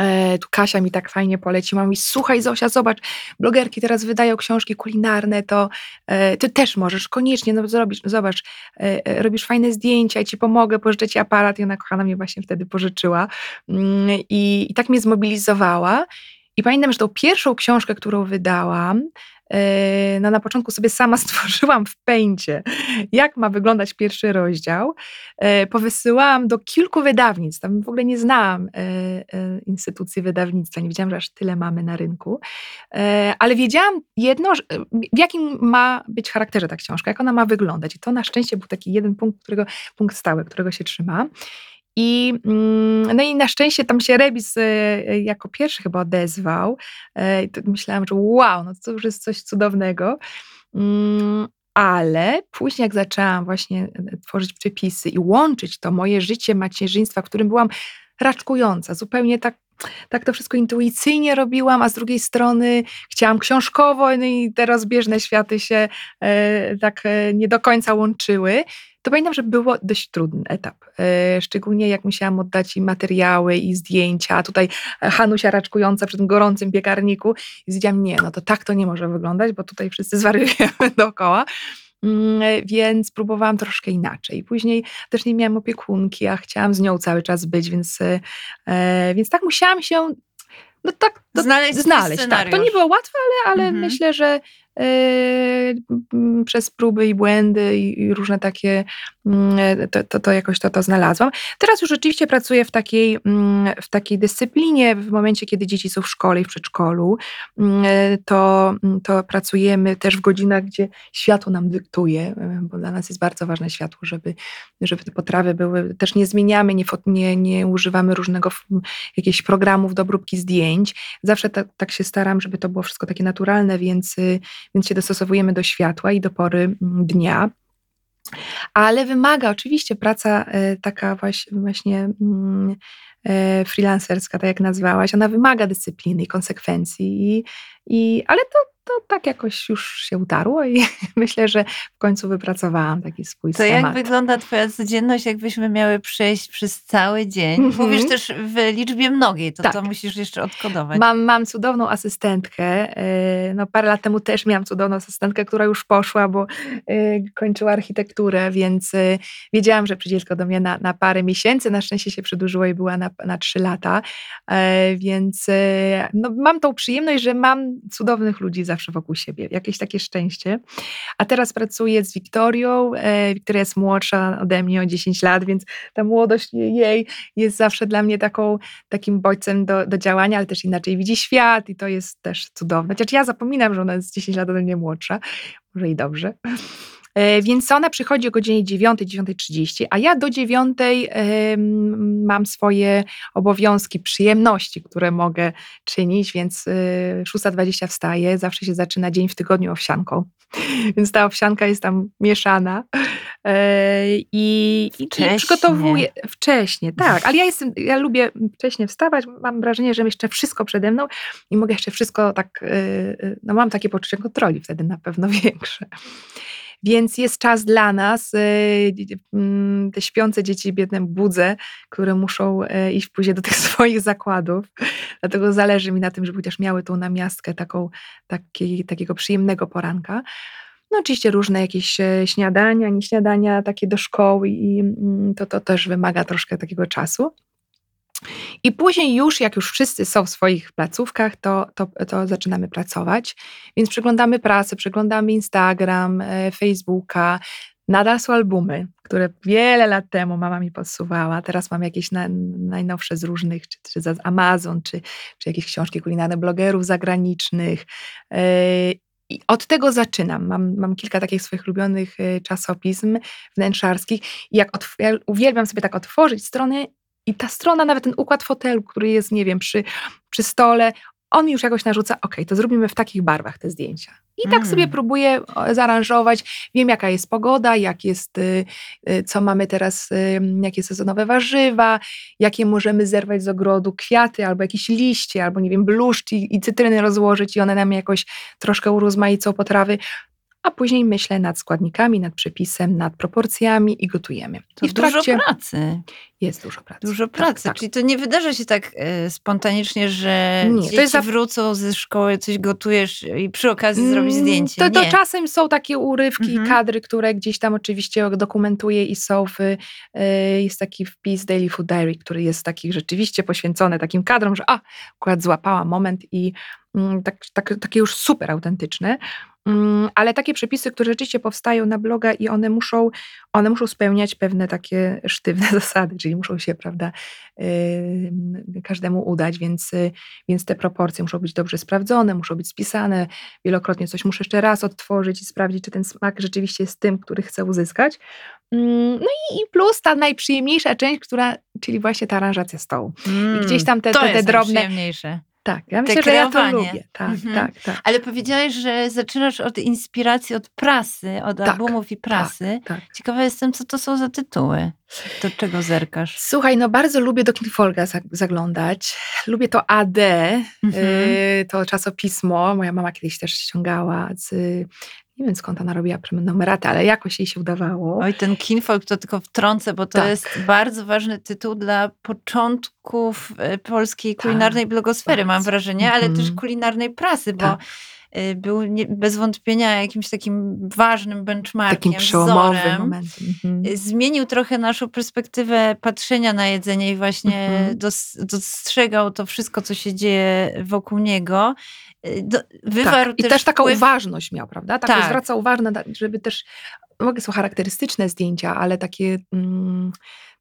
E, tu Kasia mi tak fajnie poleciła, mówi, słuchaj Zosia, zobacz, blogerki teraz wydają książki kulinarne, to e, ty też możesz, koniecznie, no zrobisz, zobacz, e, robisz fajne zdjęcia i ci pomogę, pożyczę ci aparat. I ona kochana mnie właśnie wtedy pożyczyła. Mm, i, i tak mnie zmobilizowała. I pamiętam, że tą pierwszą książkę, którą wydałam, no na początku sobie sama stworzyłam w pęcie, jak ma wyglądać pierwszy rozdział. E, powysyłałam do kilku wydawnictw, tam w ogóle nie znałam e, instytucji wydawnictwa, nie wiedziałam, że aż tyle mamy na rynku, ale wiedziałam jedno, w jakim ma być charakterze ta książka, jak ona ma wyglądać. I to na szczęście był taki jeden punkt, którego, punkt stały, którego się trzyma. I, mm, no i na szczęście tam się Rebis e, jako pierwszy chyba odezwał. E, I myślałam, że wow, no to już jest coś cudownego. Mm, ale później, jak zaczęłam właśnie e, tworzyć przepisy i łączyć to moje życie macierzyństwa, w którym byłam raczkująca, zupełnie tak tak to wszystko intuicyjnie robiłam, a z drugiej strony chciałam książkowo, no i te rozbieżne światy się e, tak e, nie do końca łączyły. To pamiętam, że było dość trudny etap. E, szczególnie jak musiałam oddać i materiały, i zdjęcia. Tutaj Hanusia raczkująca przy tym gorącym piekarniku. I stwierdziłam, nie, no to tak to nie może wyglądać, bo tutaj wszyscy zwariujemy dookoła. Mm, więc próbowałam troszkę inaczej. Później też nie miałam opiekunki, a chciałam z nią cały czas być, więc, e, więc tak musiałam się no tak, to, znaleźć. znaleźć tak. To nie było łatwe, ale, ale mhm. myślę, że przez próby i błędy i, różne takie, yy, to, to, to, jakoś to, to znalazłam. Teraz już rzeczywiście pracuję w takiej, yy, w takiej dyscyplinie, w momencie, kiedy dzieci są w szkole i w przedszkolu, to, to pracujemy też w godzinach, gdzie światło nam dyktuje, bo dla nas jest bardzo ważne światło, żeby, żeby te potrawy były, też nie zmieniamy, nie, nie, nie używamy różnego jakichś programów do obróbki zdjęć. Zawsze tak się staram, żeby to było wszystko takie naturalne, więc więc się dostosowujemy do światła i do pory mm, dnia. Ale wymaga oczywiście praca e, taka właśnie mm, e, freelancerska, tak jak nazwałaś, ona wymaga dyscypliny i konsekwencji, i, i, ale to, to tak jakoś już się utarło i myślę, że w końcu wypracowałam taki swój To jak schemat. wygląda twoja codzienność, jakbyśmy miały przejść przez cały dzień? Mhm. Mówisz też w liczbie mnogiej, to Tak. to musisz jeszcze odkodować. Mam, mam cudowną asystentkę. e, No, parę lat temu też miałam cudowną asystentkę, która już poszła, bo e, kończyła architekturę, więc e, wiedziałam, że przyjdzie tylko do mnie na, na parę miesięcy. Na szczęście się przedłużyło i była na, na trzy lata. Więc no, mam tą przyjemność, że mam cudownych ludzi zawsze wokół siebie. Jakieś takie szczęście. A teraz pracuję z Wiktorią. E, Wiktoria jest młodsza ode mnie o 10 lat, więc ta młodość jej jest zawsze dla mnie taką, takim bodźcem do, do działania, ale też inaczej widzi świat i to jest też cudowne. Chociaż ja zapominam, że ona jest 10 lat ode mnie młodsza. Może i dobrze. E, Więc ona przychodzi o godzinie 9, 9.30, a ja do 9 em, mam swoje obowiązki, przyjemności, które mogę czynić, więc y, 6.20 wstaję, zawsze się zaczyna dzień w tygodniu owsianką, więc ta owsianka jest tam mieszana e, i, i, i Wcześnie. przygotowuję wcześnie, tak, ale ja jestem, ja lubię wcześnie wstawać, mam wrażenie, że jeszcze wszystko przede mną i mogę jeszcze wszystko tak, no mam takie poczucie kontroli wtedy na pewno większe. Więc jest czas dla nas, y, te śpiące dzieci biedne budzę, które muszą y, iść później do tych swoich zakładów. Dlatego zależy mi na tym, żeby też miały tą namiastkę taką, taki, takiego przyjemnego poranka. No oczywiście różne jakieś e, śniadania, nie śniadania takie do szkoły i to, to też wymaga troszkę takiego czasu. I później już, jak już wszyscy są w swoich placówkach, to, to, to zaczynamy pracować. Więc przeglądamy prasę, przeglądamy Instagram, e, Facebooka. Nadal są albumy, które wiele lat temu mama mi podsuwała. Teraz mam jakieś na, najnowsze z różnych, czy, czy z Amazon, czy, czy jakieś książki kulinarne blogerów zagranicznych. E, I od tego zaczynam. Mam, mam kilka takich swoich ulubionych e, czasopism wnętrzarskich. I jak otw- ja uwielbiam sobie tak otworzyć stronę i ta strona, nawet ten układ fotelu, który jest, nie wiem, przy, przy stole, on już jakoś narzuca, ok, to zrobimy w takich barwach te zdjęcia. I tak Mm. sobie próbuję zaaranżować. Wiem, jaka jest pogoda, jak jest, y, y, co mamy teraz, y, jakie sezonowe warzywa, jakie możemy zerwać z ogrodu kwiaty, albo jakieś liście, albo nie wiem, bluszcz i, i cytryny rozłożyć i one nam jakoś troszkę urozmaicą potrawy. A później myślę nad składnikami, nad przepisem, nad proporcjami i gotujemy. To I w dużo trakcie pracy. jest dużo pracy. Dużo Tak, pracy. tak. Czyli to nie wydarza się tak e, spontanicznie, że Nie, to dzieci jest za- wrócą ze szkoły, coś gotujesz i przy okazji zrobić Mm, zdjęcie. To, to nie. czasem są takie urywki, Mhm. kadry, które gdzieś tam oczywiście dokumentuję i są w, y, jest taki wpis Daily Food Diary, który jest taki rzeczywiście poświęcony takim kadrom, że a, akurat złapałam moment i mm, tak, tak, takie już super autentyczne. Mm, Ale takie przepisy, które rzeczywiście powstają na bloga i one muszą, one muszą spełniać pewne takie sztywne zasady, czyli muszą się, prawda, yy, każdemu udać, więc, więc te proporcje muszą być dobrze sprawdzone, muszą być spisane. Wielokrotnie coś muszę jeszcze raz odtworzyć i sprawdzić, czy ten smak rzeczywiście jest tym, który chcę uzyskać. Mm, No i, i plus ta najprzyjemniejsza część, która, czyli właśnie ta aranżacja stołu. Mm, I gdzieś tam te, to te, te jest drobne. Tak, ja myślę, że ja to lubię. Tak, Mhm. tak, tak. Ale powiedziałaś, że zaczynasz od inspiracji, od prasy, od Tak, albumów i prasy. tak. Ciekawa jestem, co to są za tytuły. Do czego zerkasz? Słuchaj, no bardzo lubię do Kinfolga za- zaglądać. Lubię to AD, Mhm. y, to czasopismo. Moja mama kiedyś też ściągała z, nie wiem skąd ona robiła numeraty, ale jakoś jej się udawało. Oj, ten Kinfolk to tylko wtrącę, bo to Tak. jest bardzo ważny tytuł dla początków e, polskiej kulinarnej blogosfery, mam bardzo. wrażenie, ale też Mhm. kulinarnej prasy, bo Tak. E, był nie, bez wątpienia jakimś takim ważnym benchmarkiem, Takim przełomowym wzorem. momentem. Mhm. Y, Zmienił trochę naszą perspektywę patrzenia na jedzenie i właśnie Mhm. dos, dostrzegał to wszystko, co się dzieje wokół niego. Y, Do, wywarł tak. I też, też taką wpływ, uważność miał, prawda? Taką Tak. zwraca na- żeby też, mogę są charakterystyczne zdjęcia, ale takie, mm,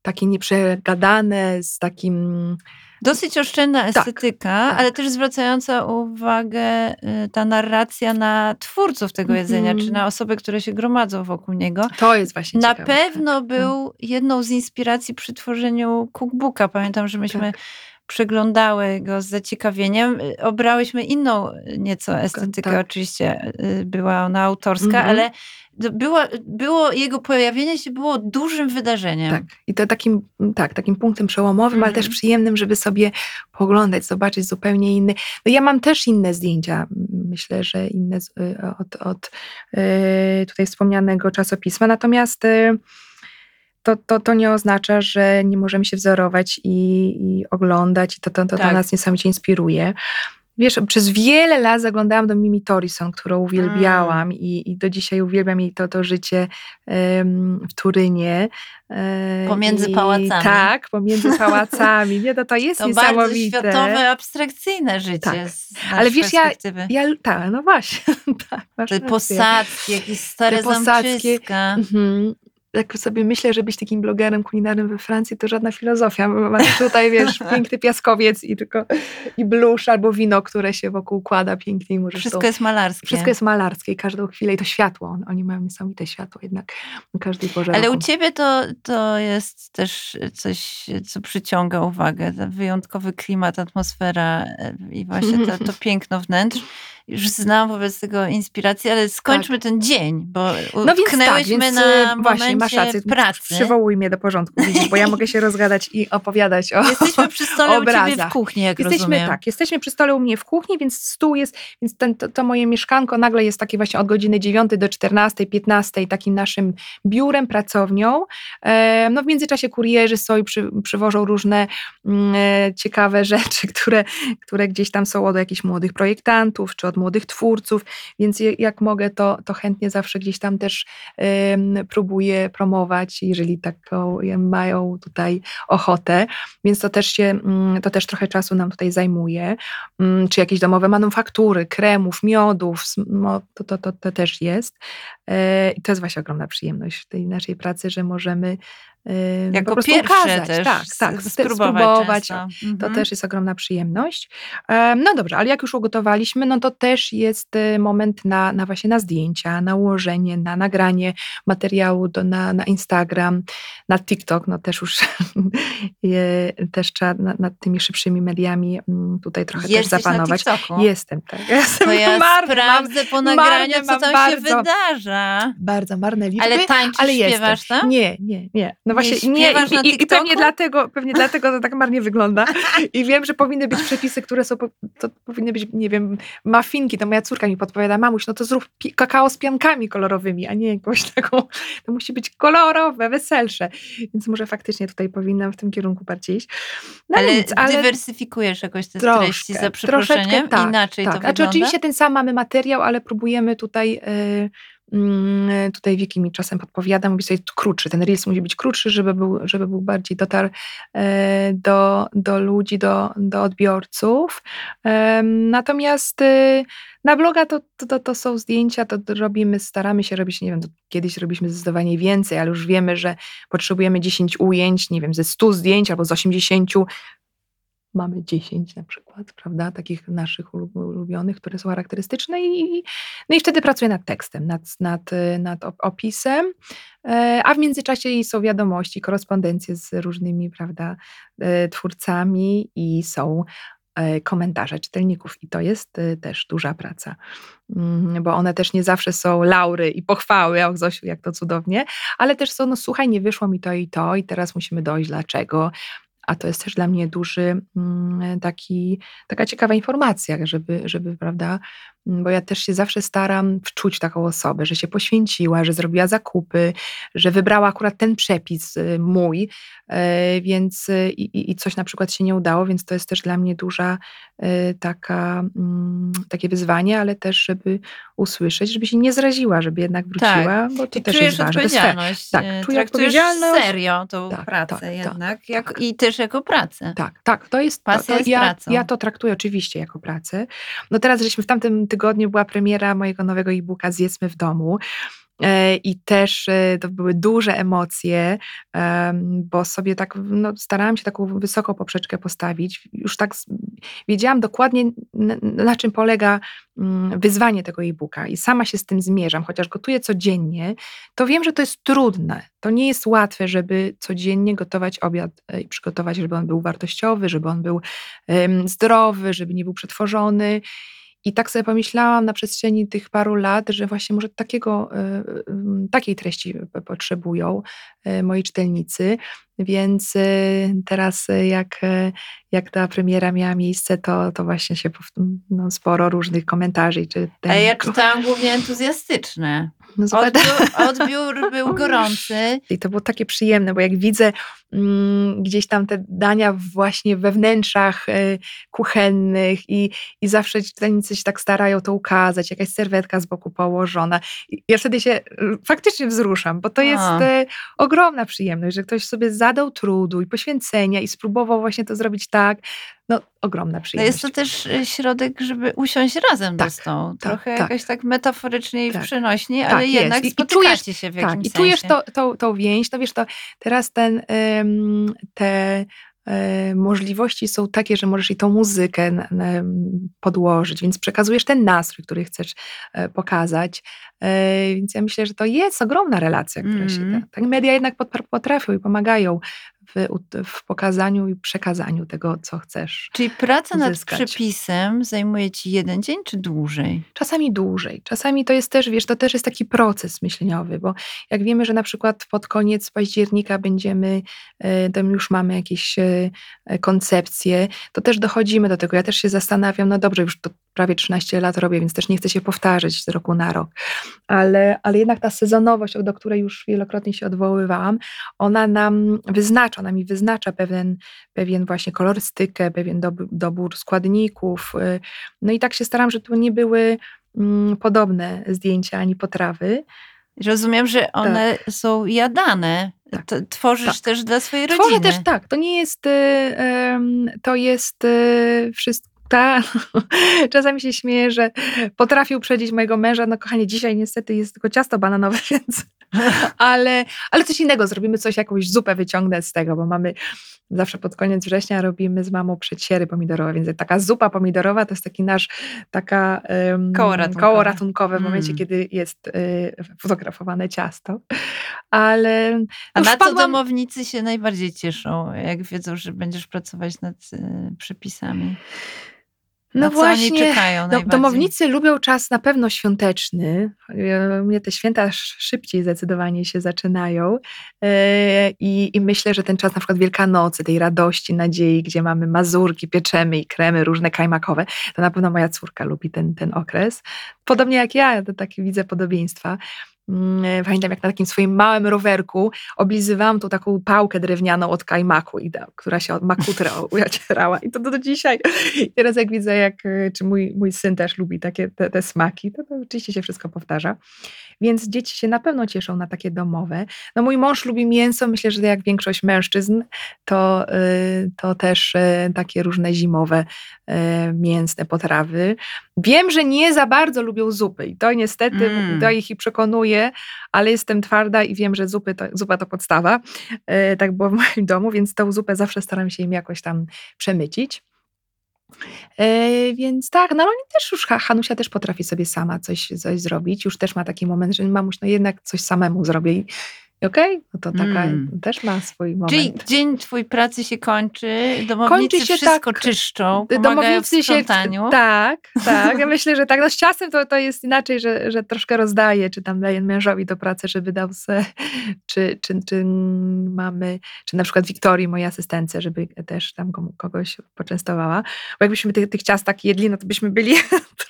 takie nieprzegadane, z takim... Dosyć oszczędna estetyka, tak. ale też zwracająca uwagę y, ta narracja na twórców tego jedzenia, Mhm. czy na osoby, które się gromadzą wokół niego. To jest właśnie Na ciekawe. pewno tak. był jedną z inspiracji przy tworzeniu cookbooka. Pamiętam, że myśmy Tak. Przeglądały go z zaciekawieniem. Obrałyśmy inną nieco estetykę, tak. oczywiście y, była ona autorska, Mhm. ale było, jego pojawienie się było dużym wydarzeniem. Tak. I to takim, tak, takim punktem przełomowym, ale Mhm. też przyjemnym, żeby sobie poglądać, zobaczyć zupełnie inny. No ja mam też inne zdjęcia mm, myślę, że inne y, od, od y, tutaj wspomnianego czasopisma. Natomiast to, to, to nie oznacza, że nie możemy się wzorować i, i oglądać i to, to, to, to Tak. nas niesamowicie inspiruje. Wiesz, przez wiele lat zaglądałam do Mimi Torison, którą uwielbiałam i, i do dzisiaj uwielbiam jej to, to życie em, w Turynie. E, Pomiędzy i- pałacami. Tak, pomiędzy pałacami. Nie, no to jest To bardzo niesamowite. światowe, abstrakcyjne życie. Tak. Z Ale wiesz, ja-. Ja, tak, no właśnie. tak, Te posadzki, jakieś stare Te posadzki. zamczyska. Mhm. Jak sobie myślę, że być takim blogerem kulinarnym we Francji, to żadna filozofia. Masz tutaj, wiesz, piękny piaskowiec i tylko i blusz albo wino, które się wokół kłada pięknie i możesz Wszystko to, jest malarskie. wszystko jest malarskie i każdą chwilę i to światło. Oni mają niesamowite światło jednak na każdej porze Ale u roku. ciebie to, to jest też coś, co przyciąga uwagę. Ten wyjątkowy klimat, atmosfera e, i właśnie to, to piękno wnętrz. Już znam wobec tego inspirację, ale skończmy ten dzień, bo No więc tak, utknęłyśmy więc na właśnie masz rację. pracy. Przywołuj mnie do porządku, widzisz, bo ja mogę się rozgadać i opowiadać o, Jesteśmy przy stole u ciebie w obrazach. kuchni, jak Jesteśmy rozumiem. tak, jesteśmy przy stole u mnie w kuchni, więc stół jest, więc ten, to, to moje mieszkanko nagle jest takie właśnie od godziny 9 do 14, 15 takim naszym biurem, pracownią. E, no w międzyczasie kurierzy są i przy, przywożą różne mm, e, ciekawe rzeczy, które, które gdzieś tam są od jakichś młodych projektantów, czy od młodych twórców, więc jak mogę, to, to chętnie zawsze gdzieś tam też próbuję promować, jeżeli taką mają tutaj ochotę więc to też się, mm, to też trochę czasu nam tutaj zajmuje. Mm, Czy jakieś domowe manufaktury, kremów, miodów, sm- to, to, to, to też jest. E, I to jest właśnie ogromna przyjemność w tej naszej pracy, że możemy e, Jako po pierwsze ukazać. też tak, tak, spróbować. To Mhm. też jest ogromna przyjemność. No dobrze, ale jak już ugotowaliśmy, no to też jest e, moment na, na właśnie na zdjęcia, na ułożenie, na nagranie materiału do, na, na Instagram, na TikTok, no też już je, też trzeba nad, nad tymi szybszymi mediami mm, tutaj trochę Jesteś też zapanować. Jestem, tak. Jestem To ja marny, mam sprawdzę po nagraniu, co mam tam bardzo. się wydarza. bardzo marne liczby. Ale tańczysz, ale śpiewasz tam? Nie, nie, nie. No właśnie, nie. I, i, I pewnie dlatego, pewnie dlatego to tak marnie wygląda. I wiem, że powinny być przepisy, które są, to powinny być, nie wiem, mafinki. To moja córka mi podpowiada, mamuś, no to zrób kakao z piankami kolorowymi, a nie jakąś taką, to musi być kolorowe, weselsze. Więc może faktycznie tutaj powinnam w tym kierunku bardziej iść. No ale, nic, ale dywersyfikujesz jakoś te Troszkę, treści za troszeczkę przeproszeniem? tak, Inaczej tak. to Znaczy, wygląda? oczywiście ten sam mamy materiał, ale próbujemy tutaj. y, mm, Tutaj Wiki mi czasem podpowiada, mówi sobie krótszy, ten reels musi być krótszy, żeby był, żeby był bardziej dotarł e, do, do ludzi, do, do odbiorców. Natomiast y, na bloga to, to, to są zdjęcia, to robimy, staramy się robić, nie wiem, kiedyś robiliśmy zdecydowanie więcej, ale już wiemy, że potrzebujemy 10 ujęć, nie wiem, ze 100 zdjęć albo z 80 mamy 10 na przykład, prawda, takich naszych ulu- ulubionych, które są charakterystyczne i, no i wtedy pracuję nad tekstem, nad, nad, nad op- opisem, e, a w międzyczasie są wiadomości, korespondencje z różnymi, prawda, e, twórcami i są e, komentarze czytelników. I to jest też duża praca, Mm, bo one też nie zawsze są laury i pochwały, o Zosiu, jak to cudownie, ale też są, no słuchaj, nie wyszło mi to i to i teraz musimy dojść dlaczego, a to jest też dla mnie duży mm, taki, taka ciekawa informacja, żeby, żeby, prawda, bo ja też się zawsze staram wczuć taką osobę, że się poświęciła, że zrobiła zakupy, że wybrała akurat ten przepis y, mój, e, więc y, i, i- i coś na przykład się nie udało, więc to jest też dla mnie duża y, taka, mm, takie wyzwanie, ale też, żeby usłyszeć, żeby się nie zraziła, żeby jednak wróciła, bo to Czyli też jest ważne. To jest odpowiedzialność. Tak, czuję odpowiedzialność. serio tą Tak, pracę tak, tak, jednak. jak, tak. I też jako pracę. Tak, tak, to jest. To, Pasja to jest ja, pracą. ja to traktuję oczywiście jako pracę. No teraz, żeśmy w tamtym tygodniu była premiera mojego nowego e-booka Zjedzmy w domu. E, I też e, to były duże emocje, em, bo sobie tak no, starałam się taką wysoką poprzeczkę postawić. Już tak wiedziałam dokładnie, na, czym polega mm, wyzwanie tego e-booka i sama się z tym zmierzam, chociaż gotuję codziennie, to wiem, że to jest trudne. To nie jest łatwe, żeby codziennie gotować obiad e, i przygotować, żeby on był wartościowy, żeby on był zdrowy, żeby nie był przetworzony. I tak sobie pomyślałam na przestrzeni tych paru lat, że właśnie może takiego, y, y, takiej treści potrzebują y, moi czytelnicy. Więc y, teraz y, jak, jak ta premiera miała miejsce, to, to właśnie się no, sporo różnych komentarzy. Czy A ja czytałam głównie entuzjastyczne. no, Odbiór, odbiór był gorący. I to było takie przyjemne, bo jak widzę mm, gdzieś tam te dania właśnie we wnętrzach y, kuchennych i, i zawsze czytelnicy się tak starają to ukazać, jakaś serwetka z boku położona. I ja wtedy się faktycznie wzruszam, bo to jest A. y, ogromna przyjemność, że ktoś sobie zadał trudu i poświęcenia i spróbował właśnie to zrobić tak. No, ogromna No przyjemność. jest to też y, środek, żeby usiąść razem Tak, do stołu. tak, Trochę tak. jakoś tak metaforycznie i Tak. przenośnie, Tak, ale jest. jednak I- i spotykacie się w Tak, jakimś i czujesz sensie. to, to, tą więź, to wiesz, to teraz ten, te możliwości są takie, że możesz i tą muzykę podłożyć, więc przekazujesz ten nastrój, który chcesz e, pokazać. E, Więc ja myślę, że to jest ogromna relacja, która się Mhm. da. Tak media jednak pot- potrafią i pomagają w, w pokazaniu i przekazaniu tego, co chcesz. Czyli praca nad przepisem zajmuje ci jeden dzień czy dłużej? Czasami dłużej. Czasami to jest też, wiesz, to też jest taki proces myśleniowy, bo jak wiemy, że na przykład pod koniec października będziemy, e, tam już mamy jakieś e, e, koncepcje, to też dochodzimy do tego. Ja też się zastanawiam, no dobrze, już to prawie 13 lat robię, więc też nie chcę się powtarzać z roku na rok, ale, ale jednak ta sezonowość, do której już wielokrotnie się odwoływałam, ona nam wyznacza, ona mi wyznacza pewien, pewien właśnie kolorystykę, pewien dob- dobór składników. y, No i tak się staram, żeby to nie były mm, podobne zdjęcia ani potrawy. Rozumiem, że one są jadane. Tak. T- Tworzysz Tak. też dla swojej rodziny. Tworzę też tak, to nie jest, y, to jest y, wszystko. Ta, czasami się śmieję, że potrafię uprzedzić mojego męża. No kochanie, dzisiaj niestety jest tylko ciasto bananowe, więc ale, ale coś innego. Zrobimy coś, jakąś zupę wyciągnę z tego, bo mamy zawsze pod koniec września robimy z mamą przedsiery pomidorowe, więc taka zupa pomidorowa to jest taki nasz taka em, Koło ratunkowe. koło ratunkowe w momencie, Mm. kiedy jest y, fotografowane ciasto. Ale A no na co wpadłam- domownicy się najbardziej cieszą, jak wiedzą, że będziesz pracować nad y, przepisami? No Na co właśnie, oni czekają No, domownicy lubią czas na pewno świąteczny. E, mnie te święta sz- szybciej zdecydowanie się zaczynają. E, I, I myślę, że ten czas na przykład Wielkanocy, tej radości, nadziei, gdzie mamy mazurki, pieczemy i kremy różne kajmakowe, to na pewno moja córka lubi ten, ten okres. Podobnie jak ja, to takie widzę podobieństwa. Mm, Pamiętam, jak na takim swoim małym rowerku oblizywałam tą taką pałkę drewnianą od kajmaku, która się od makutra ucierała. I to do dzisiaj. I teraz jak widzę, jak, y, czy mój, mój syn też lubi takie te, te smaki, to, to oczywiście się wszystko powtarza. Więc dzieci się na pewno cieszą na takie domowe. No mój mąż lubi mięso, myślę, że jak większość mężczyzn, to, y, to też y, takie różne zimowe y, mięsne potrawy. Wiem, że nie za bardzo lubią zupy i to niestety Mm. to ich i przekonuje, ale jestem twarda i wiem, że zupy to, zupa to podstawa. Tak było w moim domu, więc tą zupę zawsze staram się im jakoś tam przemycić. E, Więc tak, no ale też już, Ha- Hanusia też potrafi sobie sama coś, coś zrobić. Już też ma taki moment, że mamuś, no jednak coś samemu zrobię i okej, no to taka Mm. też ma swój moment. Czyli dzień twój pracy się kończy, domownicy Kończy się wszystko tak, czyszczą, pomagają w sprzątaniu. Tak, tak. Ja myślę, że tak. No z czasem to, to jest inaczej, że, że troszkę rozdaję, czy tam daję mężowi do pracy, żeby dał se, czy, czy, czy mamy, czy na przykład Wiktorii, mojej asystence, żeby też tam kogoś poczęstowała. Bo jakbyśmy tych, tych ciast tak jedli, no to byśmy byli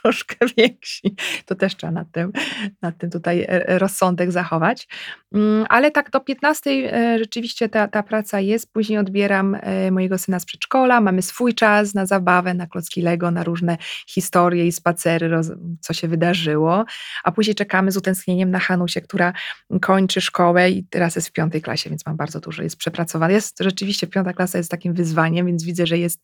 troszkę więksi. To też trzeba nad tym, nad tym tutaj e, rozsądek zachować. Mm, Ale tak do 15 e, rzeczywiście ta, ta praca jest. Później odbieram e, mojego syna z przedszkola. Mamy swój czas na zabawę, na klocki Lego, na różne historie i spacery, co się wydarzyło. A później czekamy z utęsknieniem na Hanusię, która kończy szkołę i teraz jest w piątej klasie, więc mam bardzo dużo, jest przepracowana. Jest rzeczywiście, piąta klasa jest takim wyzwaniem, więc widzę, że jest,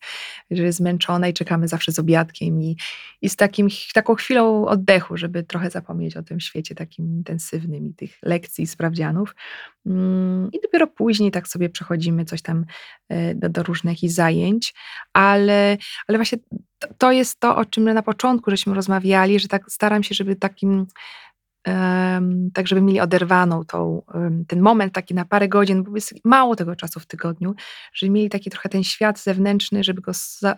że jest zmęczona i czekamy zawsze z obiadkiem i, i z takim, taką chwilą oddechu, żeby trochę zapomnieć o tym świecie takim intensywnym i tych lekcji sprawdzianów. Mm, I dopiero później tak sobie przechodzimy coś tam e, do, do różnych zajęć, ale, ale właśnie to, jest to, o czym na początku żeśmy rozmawiali, że tak staram się, żeby takim tak żeby mieli oderwaną tą, ten moment taki na parę godzin, bo jest mało tego czasu w tygodniu, żeby mieli taki trochę ten świat zewnętrzny, żeby go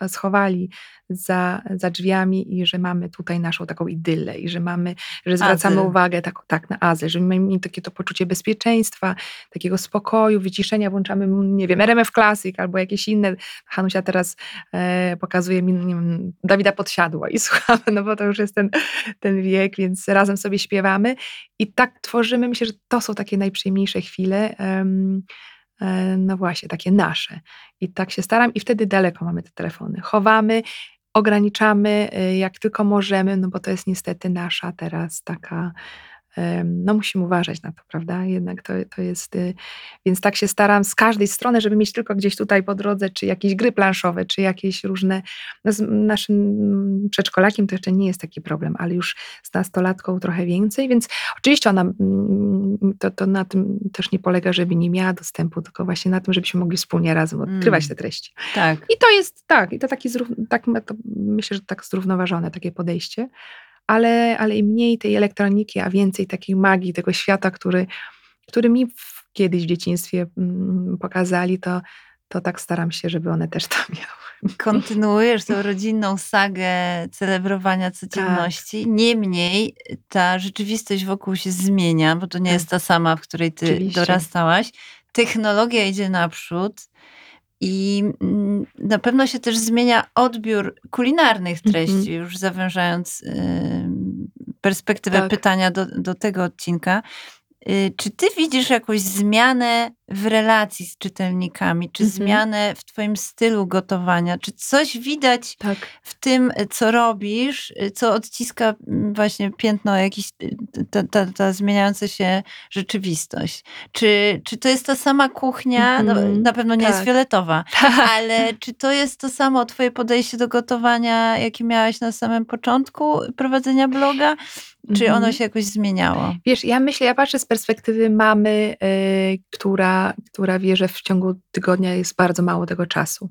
schowali za, za drzwiami i że mamy tutaj naszą taką idylę i że mamy, że zwracamy Azyl. uwagę tak, tak na azyl, że mamy mieli takie to poczucie bezpieczeństwa, takiego spokoju, wyciszenia, włączamy, nie wiem, RMF Classic albo jakieś inne. Hanusia teraz e, pokazuje mi wiem, Dawida Podsiadła i słuchamy, no bo to już jest ten, ten wiek, więc razem sobie śpiewamy i tak tworzymy, myślę, że to są takie najprzyjemniejsze chwile, e, no właśnie, takie nasze. I tak się staram i wtedy daleko mamy te telefony. Chowamy, ograniczamy y, jak tylko możemy, no bo to jest niestety nasza teraz taka, no musimy uważać na to, prawda? Jednak to, to jest, y, więc tak się staram z każdej strony, żeby mieć tylko gdzieś tutaj po drodze, czy jakieś gry planszowe, czy jakieś różne, no z naszym przedszkolakiem to jeszcze nie jest taki problem, ale już z nastolatką trochę więcej, więc oczywiście ona, mm, to, to na tym też nie polega, żeby nie miała dostępu, tylko właśnie na tym, żebyśmy mogli wspólnie razem odkrywać Mm. te treści. Tak. I to jest tak, i to taki tak, myślę, że tak zrównoważone takie podejście, ale, ale im mniej tej elektroniki, a więcej takiej magii tego świata, który, który mi w, kiedyś w dzieciństwie mm, pokazali, to, to tak staram się, żeby one też to miały. Kontynuujesz tą rodzinną sagę celebrowania codzienności. Tak. Niemniej ta rzeczywistość wokół się zmienia, bo to nie Tak. jest ta sama, w której ty Oczywiście. dorastałaś. Technologia idzie naprzód. I mm, na pewno się też zmienia odbiór kulinarnych Mhm. treści, już zawężając perspektywę Tak. pytania do, do tego odcinka. Y, Czy ty widzisz jakąś zmianę w relacji z czytelnikami, czy Mhm. zmianę w twoim stylu gotowania? Czy coś widać Tak. w tym, co robisz, co odciska mm, właśnie piętno, jakiś, y, ta, ta, ta zmieniająca się rzeczywistość? Czy, czy to jest ta sama kuchnia? No, Mhm. na pewno nie jest Tak. fioletowa, ale czy to jest to samo twoje podejście do gotowania, jakie miałaś na samym początku prowadzenia bloga? Czy ono Mhm. się jakoś zmieniało? Wiesz, ja myślę, ja patrzę z perspektywy mamy, y, która, która wie, że w ciągu tygodnia jest bardzo mało tego czasu.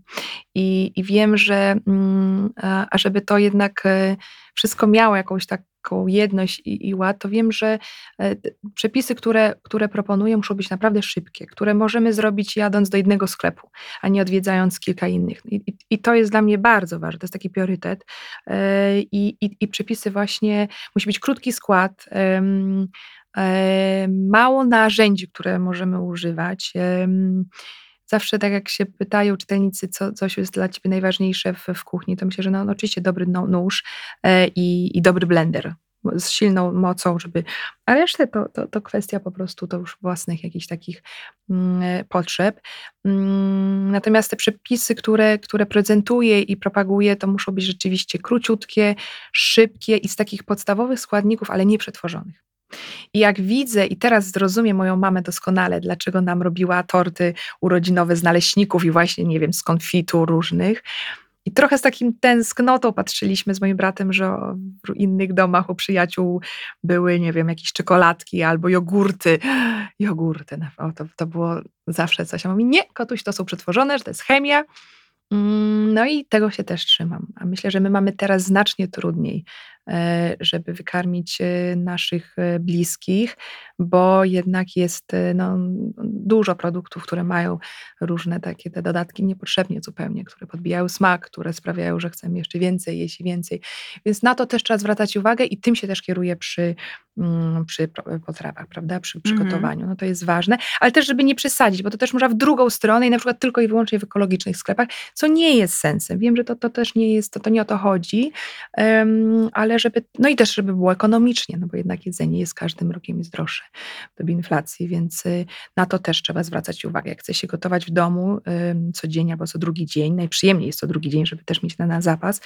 I, i wiem, że mm, a, a żeby to jednak y, wszystko miało jakąś taką jedność i, i ład, to wiem, że e, przepisy, które, które proponuję, muszą być naprawdę szybkie, które możemy zrobić jadąc do jednego sklepu, a nie odwiedzając kilka innych. I, i, to jest dla mnie bardzo ważne, to jest taki priorytet. E, I, i, i przepisy właśnie, musi być krótki skład, e, mało narzędzi, które możemy używać. Zawsze tak jak się pytają czytelnicy, co coś jest dla ciebie najważniejsze w, w kuchni, to myślę, że no, no oczywiście dobry no, nóż e, i, i dobry blender z silną mocą, żeby. A resztę to, to, to kwestia po prostu to już własnych jakichś takich mm, e, potrzeb. Mm, Natomiast te przepisy, które, które prezentuję i propaguję, to muszą być rzeczywiście króciutkie, szybkie i z takich podstawowych składników, ale nie przetworzonych. I jak widzę, i teraz zrozumiem moją mamę doskonale, dlaczego nam robiła torty urodzinowe z naleśników i właśnie, nie wiem, z konfitur różnych. I trochę z takim tęsknotą patrzyliśmy z moim bratem, że w innych domach u przyjaciół były, nie wiem, jakieś czekoladki albo jogurty. Jogurty, o, to, to było zawsze coś. A mówi, nie, kotuś, to są przetworzone, że to jest chemia. Mm, No i tego się też trzymam. A myślę, że my mamy teraz znacznie trudniej, żeby wykarmić e, naszych e, bliskich, bo jednak jest e, no, dużo produktów, które mają różne takie te dodatki niepotrzebnie zupełnie, które podbijają smak, które sprawiają, że chcemy jeszcze więcej, jeść i więcej. Więc na to też trzeba zwracać uwagę i tym się też kieruję przy, mm, przy potrawach, prawda, przy Mhm. przygotowaniu. No to jest ważne, ale też, żeby nie przesadzić, bo to też można w drugą stronę i na przykład tylko i wyłącznie w ekologicznych sklepach, co nie jest sensem. Wiem, że to, to też nie jest, to, to nie o to chodzi, em, ale żeby, no i też, żeby było ekonomicznie, no bo jednak jedzenie jest każdym rokiem jest droższe w dobie inflacji, więc y, na to też trzeba zwracać uwagę. Jak chce się gotować w domu ym, codziennie albo co drugi dzień, najprzyjemniej jest co drugi dzień, żeby też mieć na, na zapas,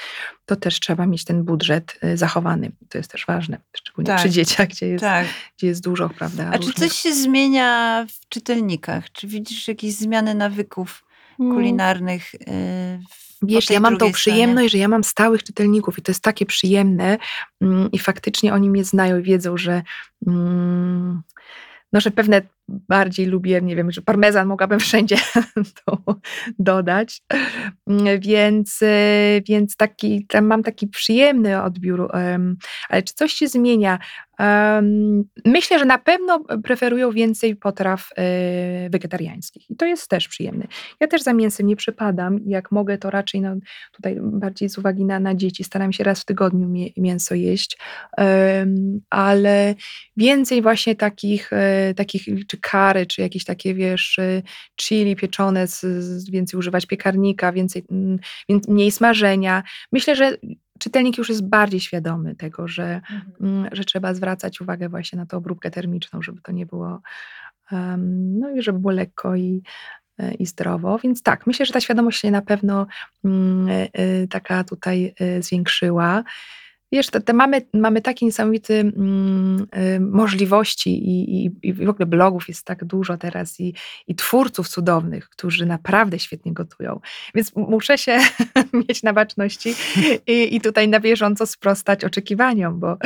to też trzeba mieć ten budżet y, zachowany. To jest też ważne, szczególnie Tak. przy dzieciach, gdzie jest, Tak. gdzie jest dużo, prawda? A czy coś się zmienia w czytelnikach? Czy widzisz jakieś zmiany nawyków Mm. kulinarnych? yy, w- Wiesz, ja mam tą stronie? przyjemność, że ja mam stałych czytelników i to jest takie przyjemne mm, i faktycznie oni mnie znają i wiedzą, że mm, no, że pewne bardziej lubię, nie wiem, że parmezan mogłabym wszędzie to dodać, Mm, więc, y, więc taki, tam mam taki przyjemny odbiór, ale czy coś się zmienia? Myślę, że na pewno preferują więcej potraw e, wegetariańskich i to jest też przyjemne. Ja też za mięsem nie przypadam jak mogę, to raczej no, tutaj bardziej z uwagi na, na dzieci staram się raz w tygodniu mię, mięso jeść, ale więcej właśnie takich, e, takich czy kary, czy jakieś takie, wiesz, e, chili pieczone, więcej używać piekarnika, więcej, mm, mniej smażenia. Myślę, że czytelnik już jest bardziej świadomy tego, że, mm, że trzeba zwracać uwagę właśnie na tą obróbkę termiczną, żeby to nie było, em, no i żeby było lekko i, e, i zdrowo. Więc tak, myślę, że ta świadomość się na pewno mm, e, e, taka tutaj zwiększyła. Wiesz, te, te mamy, mamy takie niesamowite mm, y, możliwości i, i, i w ogóle blogów jest tak dużo teraz i, i twórców cudownych, którzy naprawdę świetnie gotują. Więc muszę się mieć na baczności i, i tutaj na bieżąco sprostać oczekiwaniom, bo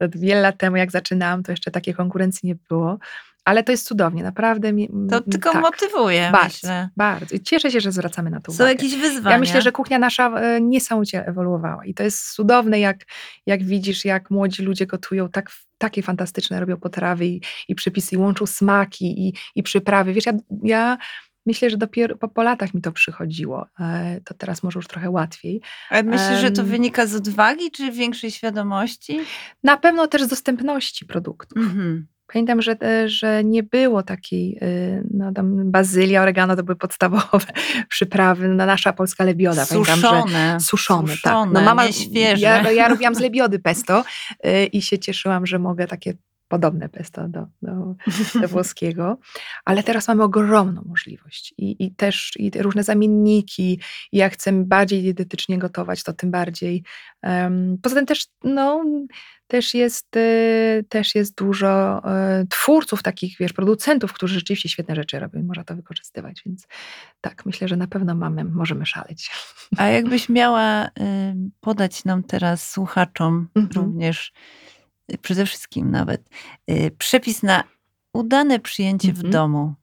wiele lat temu jak zaczynałam, to jeszcze takiej konkurencji nie było. Ale to jest cudownie, naprawdę. mi- To tylko tak, motywuje, Bardzo, myślę. bardzo. I cieszę się, że zwracamy na to Są uwagę. jakieś wyzwania. Ja myślę, że kuchnia nasza e, niesamowicie ewoluowała i to jest cudowne, jak, jak widzisz, jak młodzi ludzie gotują tak, takie fantastyczne, robią potrawy i, i przepisy, i łączą smaki i, i przyprawy. Wiesz, ja, ja myślę, że dopiero po, po latach mi to przychodziło. E, To teraz może już trochę łatwiej. Ale myślisz, że to wynika z odwagi, czy większej świadomości? Na pewno też z dostępności produktów. Mhm. Pamiętam, że, e, że nie było takiej, y, no tam bazylia, oregano to były podstawowe przyprawy, no, nasza polska lebioda. Pamiętam, że Suszone. Suszone, tak. Suszone, nie świeże. Ja, ja robiłam z lebiody pesto y, i się cieszyłam, że mogę takie podobne pesto do, do, do włoskiego, ale teraz mamy ogromną możliwość i, i też i te różne zamienniki i jak chcemy bardziej dietetycznie gotować, to tym bardziej. Em, poza tym też, no, też jest, y, też jest dużo y, twórców takich, wiesz, producentów, którzy rzeczywiście świetne rzeczy robią i można to wykorzystywać, więc tak, myślę, że na pewno mamy, możemy szaleć. A jakbyś miała y, podać nam teraz słuchaczom Mhm. również, przede wszystkim nawet, przepis na udane przyjęcie w Mhm. domu.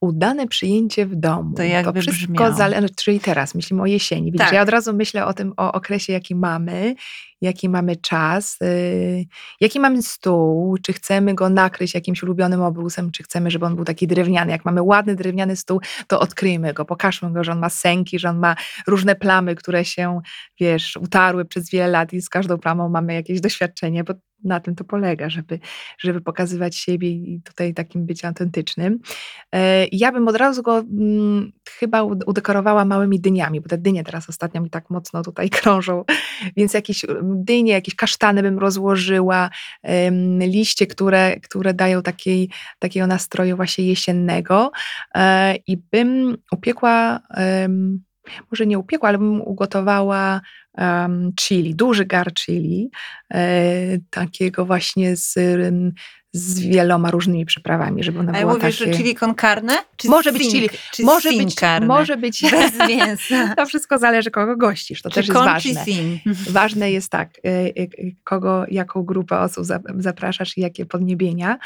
Udane przyjęcie w domu. To jakby wszystko brzmiało. zależy, czyli teraz myślimy o jesieni. Widzisz, Tak. ja od razu myślę o tym, o okresie, jaki mamy, jaki mamy czas, yy, jaki mamy stół, czy chcemy go nakryć jakimś ulubionym obrusem, czy chcemy, żeby on był taki drewniany. Jak mamy ładny drewniany stół, to odkryjmy go, pokażmy go, że on ma sęki, że on ma różne plamy, które się, wiesz, utarły przez wiele lat i z każdą plamą mamy jakieś doświadczenie, bo na tym to polega, żeby, żeby pokazywać siebie i tutaj takim być autentycznym. E, Ja bym od razu go mm, chyba ud- udekorowała małymi dyniami, bo te dynie teraz ostatnio mi tak mocno tutaj krążą, więc jakieś dynie, jakieś kasztany bym rozłożyła, liście, które, które dają takiej, takiego nastroju właśnie jesiennego. E, i bym upiekła, może nie upiekła, ale bym ugotowała chili, duży gar chili, e, takiego właśnie z, z wieloma różnymi przyprawami, żeby ona była mówisz, takie... że chili con carne? Czy Może być chili, Czy może być, carne? może być, Bez mięsa. to wszystko zależy, kogo gościsz, to czy też jest ważne. sin? Ważne jest tak, y, y, kogo, jaką grupę osób za- zapraszasz i jakie podniebienia,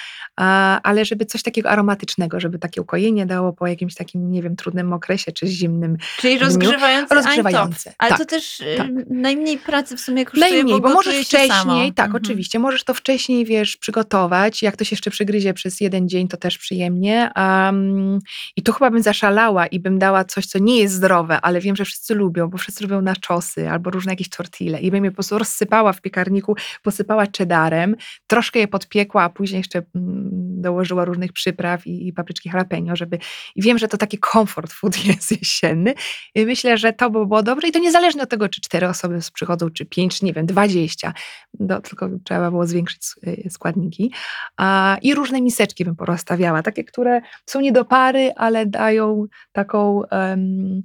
ale żeby coś takiego aromatycznego, żeby takie ukojenie dało po jakimś takim, nie wiem, trudnym okresie czy zimnym. Czyli dniu. Rozgrzewający, Eintopf. Ale tak, to też y, tak. najmniej pracy w sumie kosztuje, Najmniej, bo, gotuje możesz wcześniej, tak, Mhm. oczywiście, możesz to wcześniej, wiesz, przygotować. Jak to się jeszcze przygryzie przez jeden dzień, to też przyjemnie. Um, I tu chyba bym zaszalała i bym dała coś, co nie jest zdrowe, ale wiem, że wszyscy lubią, bo wszyscy lubią nachosy albo różne jakieś tortille. I bym je po prostu rozsypała w piekarniku, posypała cheddarem, troszkę je podpiekła, a później jeszcze mm, dołożyła różnych przypraw i, i papryczki jalapeno, żeby... I wiem, że to taki comfort food jest jesienny. I myślę, że to by było dobre i to niezależnie od tego, czy cztery osoby przychodzą, czy pięć, nie wiem, dwadzieścia. No, tylko trzeba było zwiększyć y, składniki. A, I różne miseczki bym porozstawiała, takie, które są nie do pary, ale dają taką em,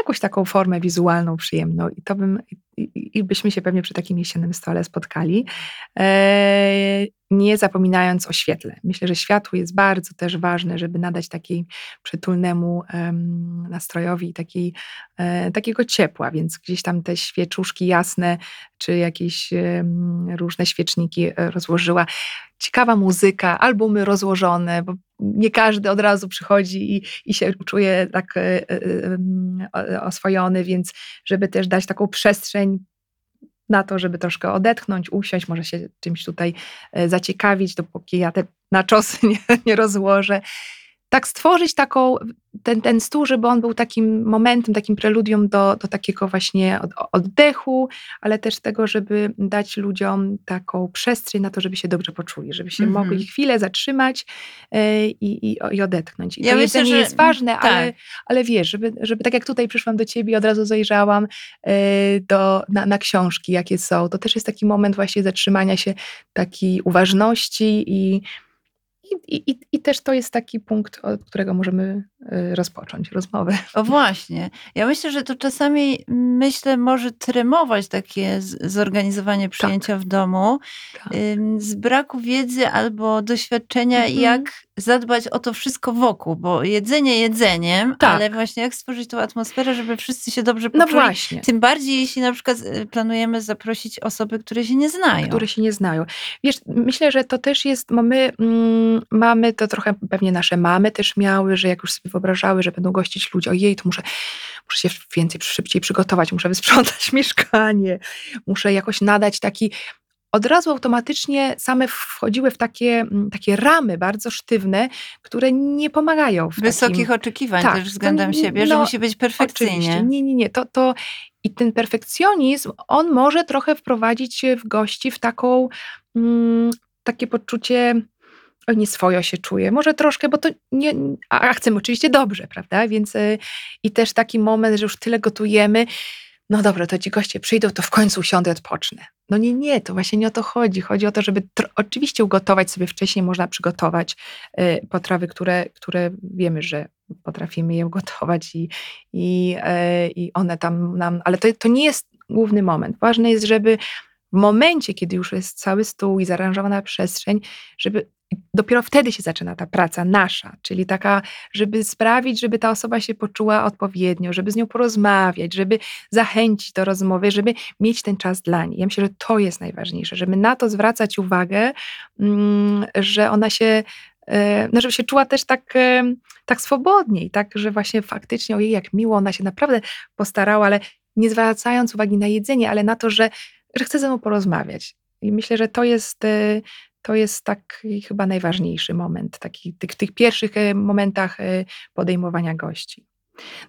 jakąś taką formę wizualną, przyjemną. I to bym, i, i- byśmy się pewnie przy takim jesiennym stole spotkali. E, nie zapominając o świetle. Myślę, że światło jest bardzo też ważne, żeby nadać takiej przytulnemu em, nastrojowi takiej, e, takiego ciepła, więc gdzieś tam te świeczuszki jasne, czy jakieś różne świeczniki e, rozłożyła. Ciekawa muzyka, albumy rozłożone, bo nie każdy od razu przychodzi i, i się czuje tak e, e, o- oswojony, więc żeby też dać taką przestrzeń na to, żeby troszkę odetchnąć, usiąść, może się czymś tutaj e, zaciekawić, dopóki ja te naczosy nie, nie rozłożę. Tak stworzyć taką, ten, ten stół, żeby on był takim momentem, takim preludium do, do takiego właśnie od, oddechu, ale też tego, żeby dać ludziom taką przestrzeń na to, żeby się dobrze poczuli, żeby się Mhm. mogli chwilę zatrzymać e, i, i, i odetchnąć. I Ja to myślę, jedzenie że- jest ważne, ale, tak. ale wiesz, żeby, żeby tak jak tutaj przyszłam do ciebie, od razu zajrzałam e, do, na, na książki, jakie są. To też jest taki moment właśnie zatrzymania się, takiej uważności i, i, i, i też to jest taki punkt, od którego możemy e, rozpocząć rozmowę. O właśnie. Ja myślę, że to czasami, myślę, może tremować takie zorganizowanie przyjęcia w domu Tak. z braku wiedzy albo doświadczenia, Mhm. jak zadbać o to wszystko wokół, bo jedzenie jedzeniem, Tak. ale właśnie jak stworzyć tą atmosferę, żeby wszyscy się dobrze No poczuli. właśnie. Tym bardziej, jeśli na przykład y, planujemy zaprosić osoby, które się nie znają. które się nie znają. Wiesz, myślę, że to też jest, bo my mm, mamy, to trochę pewnie nasze mamy też miały, że jak już sobie wyobrażały, że będą gościć ludzi, ojej, to muszę, muszę się więcej, szybciej przygotować, muszę wysprzątać mieszkanie, muszę jakoś nadać taki od razu automatycznie same wchodziły w takie, mm, takie ramy bardzo sztywne, które nie pomagają w Wysokich takim, oczekiwań Tak, też względem siebie, że no, musi być perfekcyjnie. Oczywiście. Nie, nie, nie. To, to, I ten perfekcjonizm, on może trochę wprowadzić w gości w taką, mm, takie poczucie, nieswojo się czuje. Może troszkę, bo to nie, a chcemy oczywiście dobrze, prawda? Więc y, i też taki moment, że już tyle gotujemy, no dobra, to ci goście przyjdą, to w końcu usiądę, odpocznę. No nie, nie, to właśnie nie o to chodzi. Chodzi o to, żeby oczywiście ugotować sobie wcześniej, można przygotować y, potrawy, które, które wiemy, że potrafimy je ugotować i, i, e, i one tam nam, ale to, to nie jest główny moment. Ważne jest, żeby w momencie, kiedy już jest cały stół i zaaranżowana przestrzeń, żeby dopiero wtedy się zaczyna ta praca nasza, czyli taka, żeby sprawić, żeby ta osoba się poczuła odpowiednio, żeby z nią porozmawiać, żeby zachęcić do rozmowy, żeby mieć ten czas dla niej. Ja myślę, że to jest najważniejsze, żeby na to zwracać uwagę, mm, że ona się, e, no żeby się czuła też tak, e, tak swobodniej, tak, że właśnie faktycznie, ojej, jak miło, ona się naprawdę postarała, ale nie zwracając uwagi na jedzenie, ale na to, że, że chce ze mną porozmawiać. I myślę, że to jest, e, to jest taki chyba najważniejszy moment, taki, tych, tych pierwszych e, momentach e, podejmowania gości.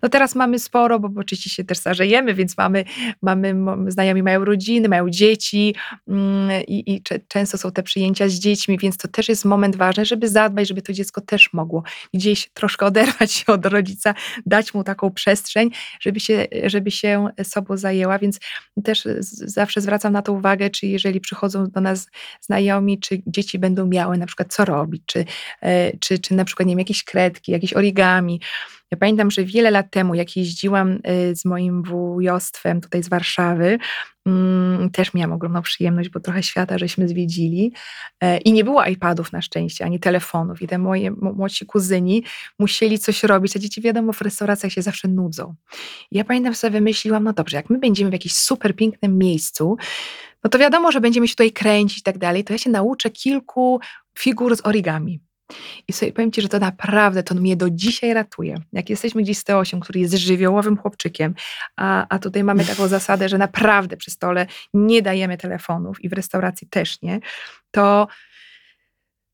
No teraz mamy sporo, bo, oczywiście się też starzejemy, więc mamy, mamy znajomi mają rodziny, mają dzieci mm, i, i często są te przyjęcia z dziećmi, więc to też jest moment ważny, żeby zadbać, żeby to dziecko też mogło gdzieś troszkę oderwać się od rodzica, dać mu taką przestrzeń, żeby się, żeby się sobą zajęła, więc też zawsze zwracam na to uwagę, czy jeżeli przychodzą do nas znajomi, czy dzieci będą miały na przykład co robić, czy, e, czy, czy na przykład nie wiem, jakieś kredki, jakieś origami. Ja pamiętam, że wiele lat temu, jak jeździłam y, z moim wujostwem tutaj z Warszawy, mm, też miałam ogromną przyjemność, bo trochę świata żeśmy zwiedzili e, i nie było iPadów na szczęście, ani telefonów i te moje młodsi kuzyni musieli coś robić, a dzieci wiadomo w restauracjach się zawsze nudzą. Ja pamiętam sobie wymyśliłam, no dobrze, jak my będziemy w jakimś super pięknym miejscu, no to wiadomo, że będziemy się tutaj kręcić i tak dalej, to ja się nauczę kilku figur z origami. I sobie powiem Ci, że to naprawdę, to mnie do dzisiaj ratuje. Jak jesteśmy gdzieś z Teosiem, który jest żywiołowym chłopczykiem, a, a tutaj mamy taką zasadę, że naprawdę przy stole nie dajemy telefonów i w restauracji też nie, to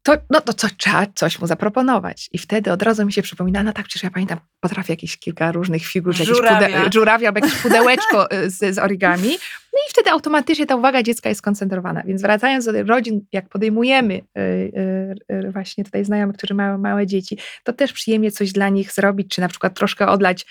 to, no to co, trzeba coś mu zaproponować. I wtedy od razu mi się przypomina, no tak, przecież ja pamiętam, potrafię jakieś kilka różnych figur, Żurawia. pude, żurawia albo jakieś pudełeczko y, z, z origami. No i wtedy automatycznie ta uwaga dziecka jest skoncentrowana. Więc wracając do rodzin, jak podejmujemy y, y, właśnie tutaj znajomych, którzy mają małe dzieci, to też przyjemnie coś dla nich zrobić, czy na przykład troszkę odlać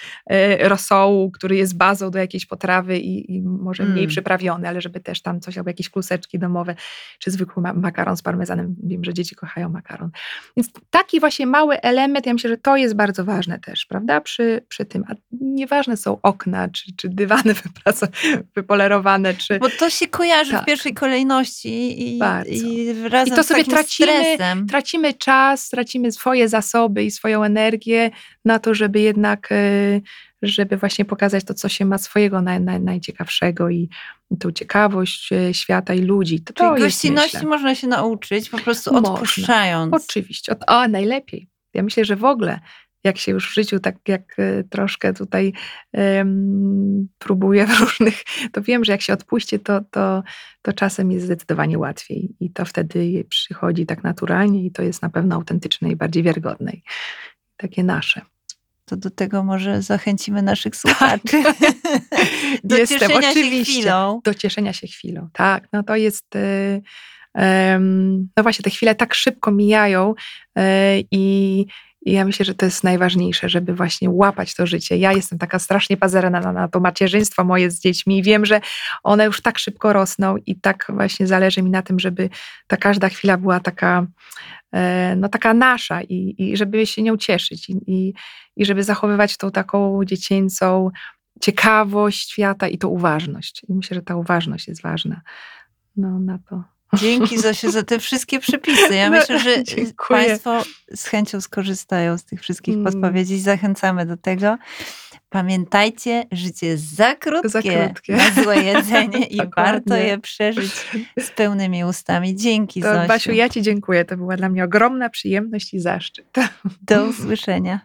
rosołu, który jest bazą do jakiejś potrawy i, i może mniej Mm. przyprawiony, ale żeby też tam coś, albo jakieś kluseczki domowe, czy zwykły ma- makaron z parmezanem. Wiem, że dzieci kochają makaron. Więc taki właśnie mały element, ja myślę, że to jest bardzo ważne też, prawda, przy, przy tym. A nieważne są okna, czy, czy dywany wypolerowane, czy... Bo to się kojarzy Tak. w pierwszej kolejności i, i razem I to sobie tracimy- stresem. tracimy czas, tracimy swoje zasoby i swoją energię na to, żeby jednak, e, żeby właśnie pokazać to, co się ma swojego naj, naj, najciekawszego i tą ciekawość e, świata i ludzi. To, to Czyli jest, gościnności myślę. można się nauczyć po prostu Można. odpuszczając. Oczywiście. O, najlepiej. Ja myślę, że w ogóle jak się już w życiu tak jak e, troszkę tutaj em, próbuję w różnych, to wiem, że jak się odpuści, to, to, to czasem jest zdecydowanie łatwiej i to wtedy przychodzi tak naturalnie i to jest na pewno autentyczne i bardziej wiarygodne. Takie nasze. To do tego może zachęcimy naszych słuchaczy. do Jestem, cieszenia się oczywiście. chwilą. Do cieszenia się chwilą. Tak, no to jest. y, no właśnie, te chwile tak szybko mijają y, i, i ja myślę, że to jest najważniejsze, żeby właśnie łapać to życie. Ja jestem taka strasznie pazerna na, na to macierzyństwo moje z dziećmi i wiem, że one już tak szybko rosną i tak właśnie zależy mi na tym, żeby ta każda chwila była taka, e, no taka nasza i, i żeby się nią cieszyć i, i, i żeby zachowywać tą taką dziecięcą ciekawość świata i tą uważność. I myślę, że ta uważność jest ważna. No na to. Dzięki Zosiu za te wszystkie przepisy. Ja No, myślę, że dziękuję. Państwo z chęcią skorzystają z tych wszystkich Mm. podpowiedzi. Zachęcamy do tego. Pamiętajcie, życie jest za krótkie, Za krótkie. na złe jedzenie i warto je przeżyć z pełnymi ustami. Dzięki to Zosiu. Basiu, ja Ci dziękuję. To była dla mnie ogromna przyjemność i zaszczyt. Do usłyszenia.